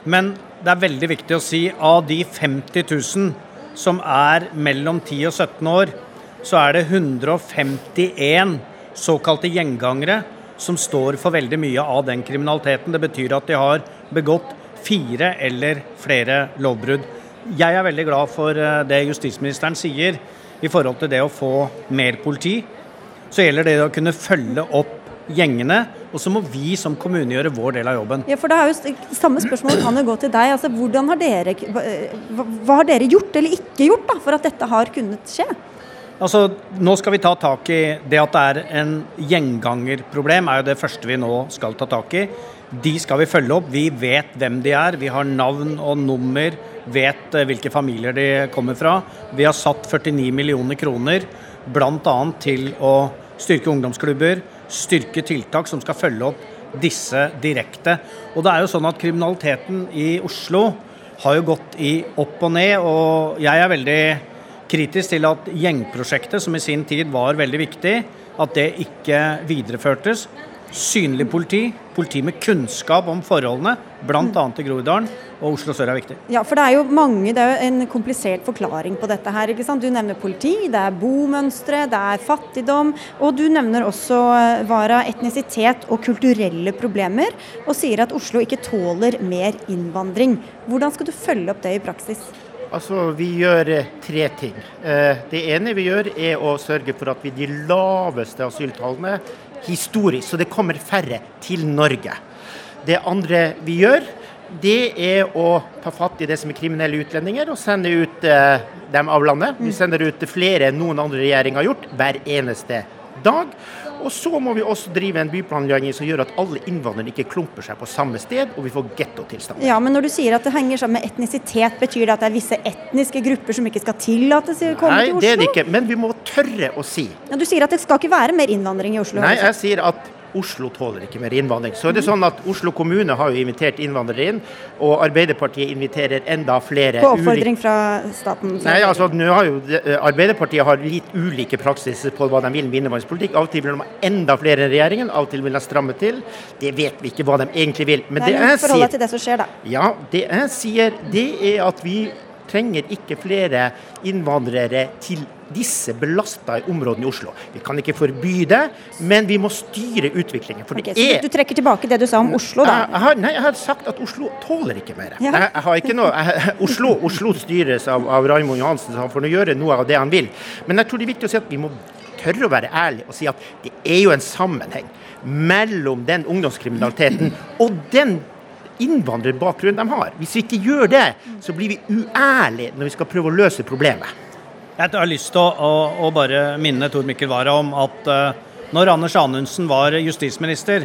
Men det er veldig viktig å si av de 50 000 som er mellom 10 og 17 år, så er det 151 såkalte gjengangere som står for veldig mye av den kriminaliteten. Det betyr at de har begått fire eller flere lovbrudd. Jeg er veldig glad for eh, det justisministeren sier i forhold til det å få mer politi. Så gjelder det å kunne følge opp gjengene, og så må vi som kommune gjøre vår del av jobben. Ja, for det er jo Samme spørsmål kan jo gå til deg. Altså, hvordan har dere, hva, hva har dere gjort eller ikke gjort da, for at dette har kunnet skje? Altså, Nå skal vi ta tak i det at det er en gjengangerproblem, er jo det første vi nå skal ta tak i. De skal vi følge opp. Vi vet hvem de er. Vi har navn og nummer, vet eh, hvilke familier de kommer fra. Vi har satt 49 millioner kroner bl.a. til å styrke ungdomsklubber, styrke tiltak som skal følge opp disse direkte. Og det er jo sånn at Kriminaliteten i Oslo har jo gått i opp og ned, og jeg er veldig kritisk til at gjengprosjektet, som i sin tid var veldig viktig, at det ikke videreførtes. Synlig politi, politi med kunnskap om forholdene, bl.a. i Groruddalen og Oslo sør er viktig. Ja, for det er jo mange, det er jo en komplisert forklaring på dette her. ikke sant? Du nevner politi, det er bomønstre, det er fattigdom. Og du nevner også eh, Vara, etnisitet og kulturelle problemer, og sier at Oslo ikke tåler mer innvandring. Hvordan skal du følge opp det i praksis? Altså, Vi gjør eh, tre ting. Eh, det ene vi gjør, er å sørge for at vi de laveste asyltallene historisk, så det kommer færre til Norge. Det andre vi gjør, det er å ta fatt i det som er kriminelle utlendinger og sende ut eh, dem av landet. Vi sender ut flere enn noen andre regjeringer har gjort, hver eneste dag. Og så må vi også drive en byplanlegging som gjør at alle innvandrere ikke klumper seg på samme sted, og vi får gettotilstand. Ja, men når du sier at det henger sammen med etnisitet, betyr det at det er visse etniske grupper som ikke skal tillates å komme Nei, til Oslo? Nei, det er det ikke, men vi må tørre å si. Ja, Du sier at det skal ikke være mer innvandring i Oslo? Nei, jeg sier at Oslo tåler ikke mer innvandring. Så er det sånn at Oslo kommune har jo invitert innvandrere inn, og Arbeiderpartiet inviterer enda flere På oppfordring fra staten? Nei, altså nå har jo Arbeiderpartiet har litt ulike praksiser på hva de vil med innvandringspolitikk. Av og til vil de ha enda flere enn regjeringen, av og til vil de stramme til. Det vet vi ikke hva de egentlig vil. Men Nei, det jeg sier til det som skjer, da. Ja, det jeg sier, det er at vi trenger ikke flere innvandrere til disse belasta områdene i Oslo. Vi kan ikke forby det, men vi må styre utviklingen. Okay, er... du, trekker tilbake det du sa om Oslo, da? Jeg, jeg har, nei, jeg har sagt at Oslo tåler ikke mer. Ja. Jeg, jeg, har ikke noe, Oslo, Oslo, styres av, av Raymond Johansen, så han får nå gjøre noe av det han vil. Men jeg tror det er viktig å si at vi må tørre å være ærlige og si at det er jo en sammenheng mellom den ungdomskriminaliteten og den innvandrerbakgrunnen de har. Hvis vi ikke gjør det, så blir vi uærlige når vi skal prøve å løse problemet. Jeg har lyst til å, å, å bare minne Tor Mikkel Wara om at uh, når Anders Anundsen var justisminister,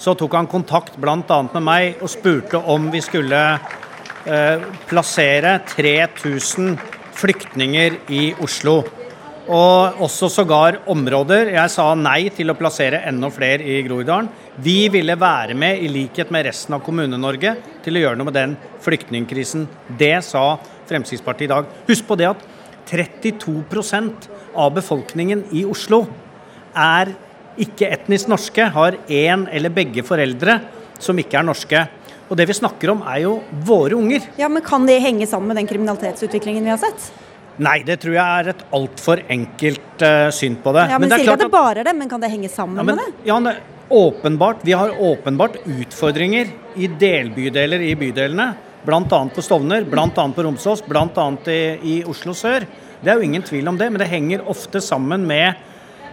så tok han kontakt bl.a. med meg og spurte om vi skulle uh, plassere 3000 flyktninger i Oslo. Og også sågar områder. Jeg sa nei til å plassere enda flere i Groruddalen. Vi ville være med, i likhet med resten av Kommune-Norge, til å gjøre noe med den flyktningkrisen. Det sa Fremskrittspartiet i dag. Husk på det at 32% av befolkningen i Oslo er ikke etnisk norske, har én eller begge foreldre som ikke er norske. Og det vi snakker om er jo våre unger. Ja, Men kan det henge sammen med den kriminalitetsutviklingen vi har sett? Nei, det tror jeg er et altfor enkelt uh, syn på det. Ja, men, men det sier ikke at det bare er det, men kan det henge sammen ja, men, med det? Ja, det, åpenbart, Vi har åpenbart utfordringer i delbydeler i bydelene. Bl.a. på Stovner, bl.a. på Romsås, bl.a. I, i Oslo sør. Det er jo ingen tvil om det, men det henger ofte sammen med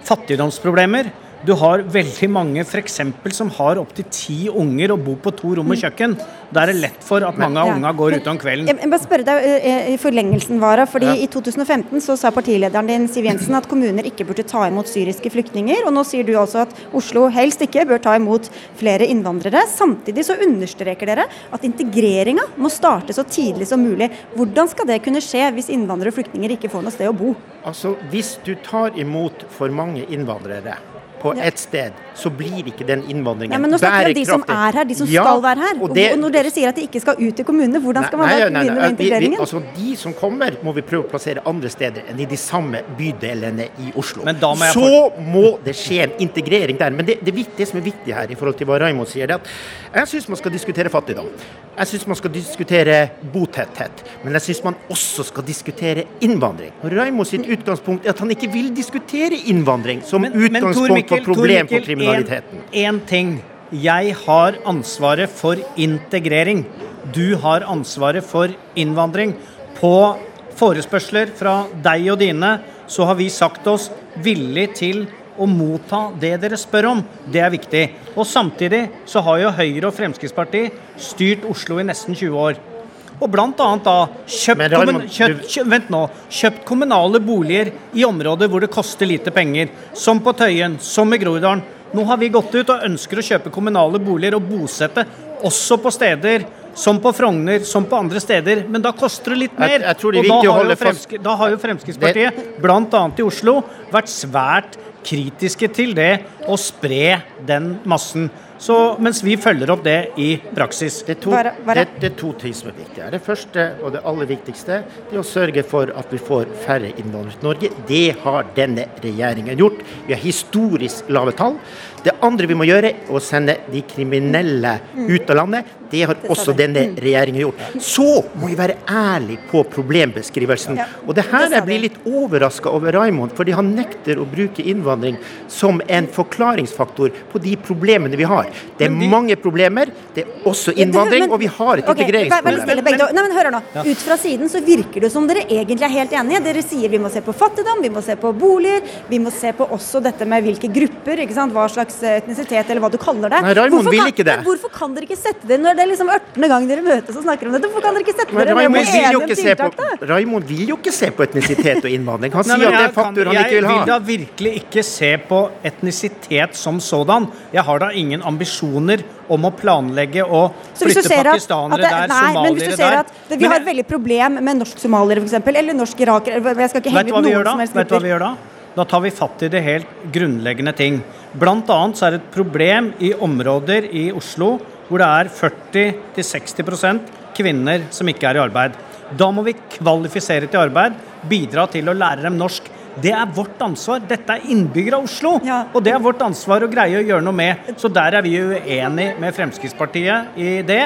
fattigdomsproblemer. Du har veldig mange f.eks. som har opptil ti unger og bor på to rom og kjøkken. Da er det lett for at mange av ja. unga går ute om kvelden. Jeg, jeg bare spørre deg eh, eh, i forlengelsen, Vara. fordi ja. I 2015 så sa partilederen din Siv Jensen at kommuner ikke burde ta imot syriske flyktninger. og Nå sier du altså at Oslo helst ikke bør ta imot flere innvandrere. Samtidig så understreker dere at integreringa må starte så tidlig som mulig. Hvordan skal det kunne skje hvis innvandrere og flyktninger ikke får noe sted å bo? Altså, Hvis du tar imot for mange innvandrere på ett sted, så blir ikke den innvandringen ja, men nå snakker vi om de som er her, de som ja, skal være her. Og, det, og, når dere sier at de ikke skal ut i kommunene, hvordan skal man nei, nei, begynne med integreringen? Vi, vi, altså, de som kommer, må vi prøve å plassere andre steder enn i de samme bydelene i Oslo. Må så må det skje en integrering der. Men det, det, det, som er viktig her, i forhold til hva Raimond sier, det er at jeg syns man skal diskutere fattigdom. Jeg syns man skal diskutere botetthet. Men jeg syns man også skal diskutere innvandring. Og Raimond sitt utgangspunkt er at han ikke vil diskutere innvandring som men, utgangspunkt for problem for kriminaliteten. En, ting. Jeg har ansvaret for integrering. Du har ansvaret for innvandring. På forespørsler fra deg og dine så har vi sagt oss villig til å motta det dere spør om. Det er viktig. Og samtidig så har jo Høyre og Fremskrittspartiet styrt Oslo i nesten 20 år. Og bl.a. da kjøpt, kommun, kjøpt, kjøpt, vent nå, kjøpt kommunale boliger i områder hvor det koster lite penger. Som på Tøyen, som i Groruddalen. Nå har vi gått ut og ønsker å kjøpe kommunale boliger og bosette også på steder som på Frogner, som på andre steder, men da koster det litt mer. Jeg, jeg det og da har, Fremsk da har jo Fremskrittspartiet, bl.a. i Oslo, vært svært kritiske til det å spre den massen. Så, mens vi følger opp det i praksis. Det er, to, det, det er to ting som er viktige. Det første og det aller viktigste det er å sørge for at vi får færre innvandrere til Norge. Det har denne regjeringen gjort. Vi har historisk lave tall. Det andre vi må gjøre, er å sende de kriminelle ut av landet. Det har også denne regjeringen gjort. Så må vi være ærlige på problembeskrivelsen. Og det her jeg blir litt overraska over Raimond, fordi han nekter å bruke innvandring som en forklaringsfaktor på de problemene vi har. Det er mange problemer, det er også innvandring, og vi har et integreringsproblem. Nei, men hør nå. Ut fra siden så virker det som dere egentlig er helt enige. Dere sier vi må se på fattigdom, vi må se på boliger, vi må se på også dette med hvilke grupper, ikke sant? hva slags slags etnisitet, eller hva du kaller det. Nei, Raimond vil ikke det. Hvorfor kan dere ikke sette dere når det er liksom 18. gang dere møtes og snakker om dette? Hvorfor kan dere ikke sette dere ned med enige om tiltak, da? Raimond vil jo ikke se på etnisitet og innvandring. Han *laughs* sier at det er faktor han ikke vil ha. Jeg vil da virkelig ikke se på etnisitet som sådan. Jeg har da ingen ambisjoner om å planlegge å flytte pakistanere det, der, nei, somaliere men hvis du ser at det, Vi har et veldig problem med norsk-somaliere f.eks., eller norsk-irakere Jeg skal ikke henge ut noen som helst Vet du hva vi gjør da? Da tar vi fatt i det helt grunnleggende ting. Bl.a. så er det et problem i områder i Oslo hvor det er 40-60% kvinner som ikke er i arbeid. Da må vi kvalifisere til arbeid, bidra til å lære dem norsk. Det er vårt ansvar. Dette er innbyggere av Oslo, ja. og det er vårt ansvar å greie å gjøre noe med. Så der er vi uenige med Fremskrittspartiet i det.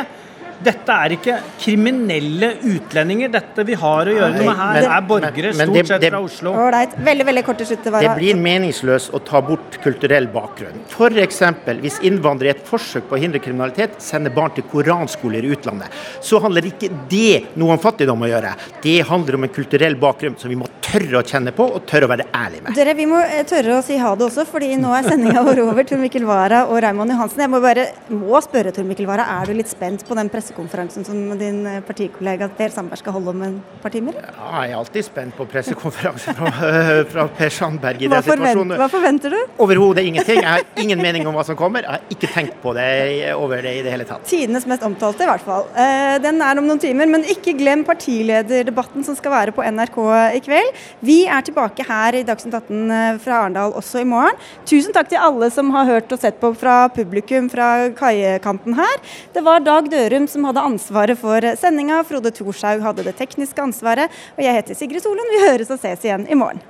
Dette er ikke kriminelle utlendinger. Dette vi har å gjøre Nei, med her, men- er borgere men- men stort det- sett det- fra Oslo. Ålreit. Veldig veldig kort til slutt. Det Vara. blir meningsløst å ta bort kulturell bakgrunn. F.eks. hvis innvandrere i et forsøk på å hindre kriminalitet sender barn til koranskoler i utlandet, så handler ikke det noe om fattigdom å gjøre. Det handler om en kulturell bakgrunn som vi må tørre å kjenne på og tørre å være ærlige med. Dere, Vi må eh, tørre å si ha det også, fordi nå er sendinga vår over. Tor Mikkel Wara og Raymond Johansen. Jeg må bare må spørre Tor Mikkel Wara, er du litt spent på den pressekonferansen som din eh, partikollega Per Sandberg skal holde om en par timer? Ja, jeg er alltid spent på pressekonferanse fra, øh, fra Per Sandberg i Hva, den situasjonen. hva forventer du? Overhodet ingenting. Jeg har ingen mening om hva som kommer. Jeg har ikke tenkt på det over det i det hele tatt. Tidenes mest omtalte, i hvert fall. Eh, Den er om noen timer, men ikke glem partilederdebatten som skal være på NRK i kveld. Vi er tilbake her i Dagsnytt 18 eh, fra Arendal også i morgen. Tusen takk til alle som har hørt og sett på fra publikum fra kaikanten her. Det var Dag Dørum som hadde ansvaret for sendinga. Frode Thorshaug hadde det tekniske ansvaret. Og jeg heter Sigrid Solund. Vi høres og ses igjen i morgen.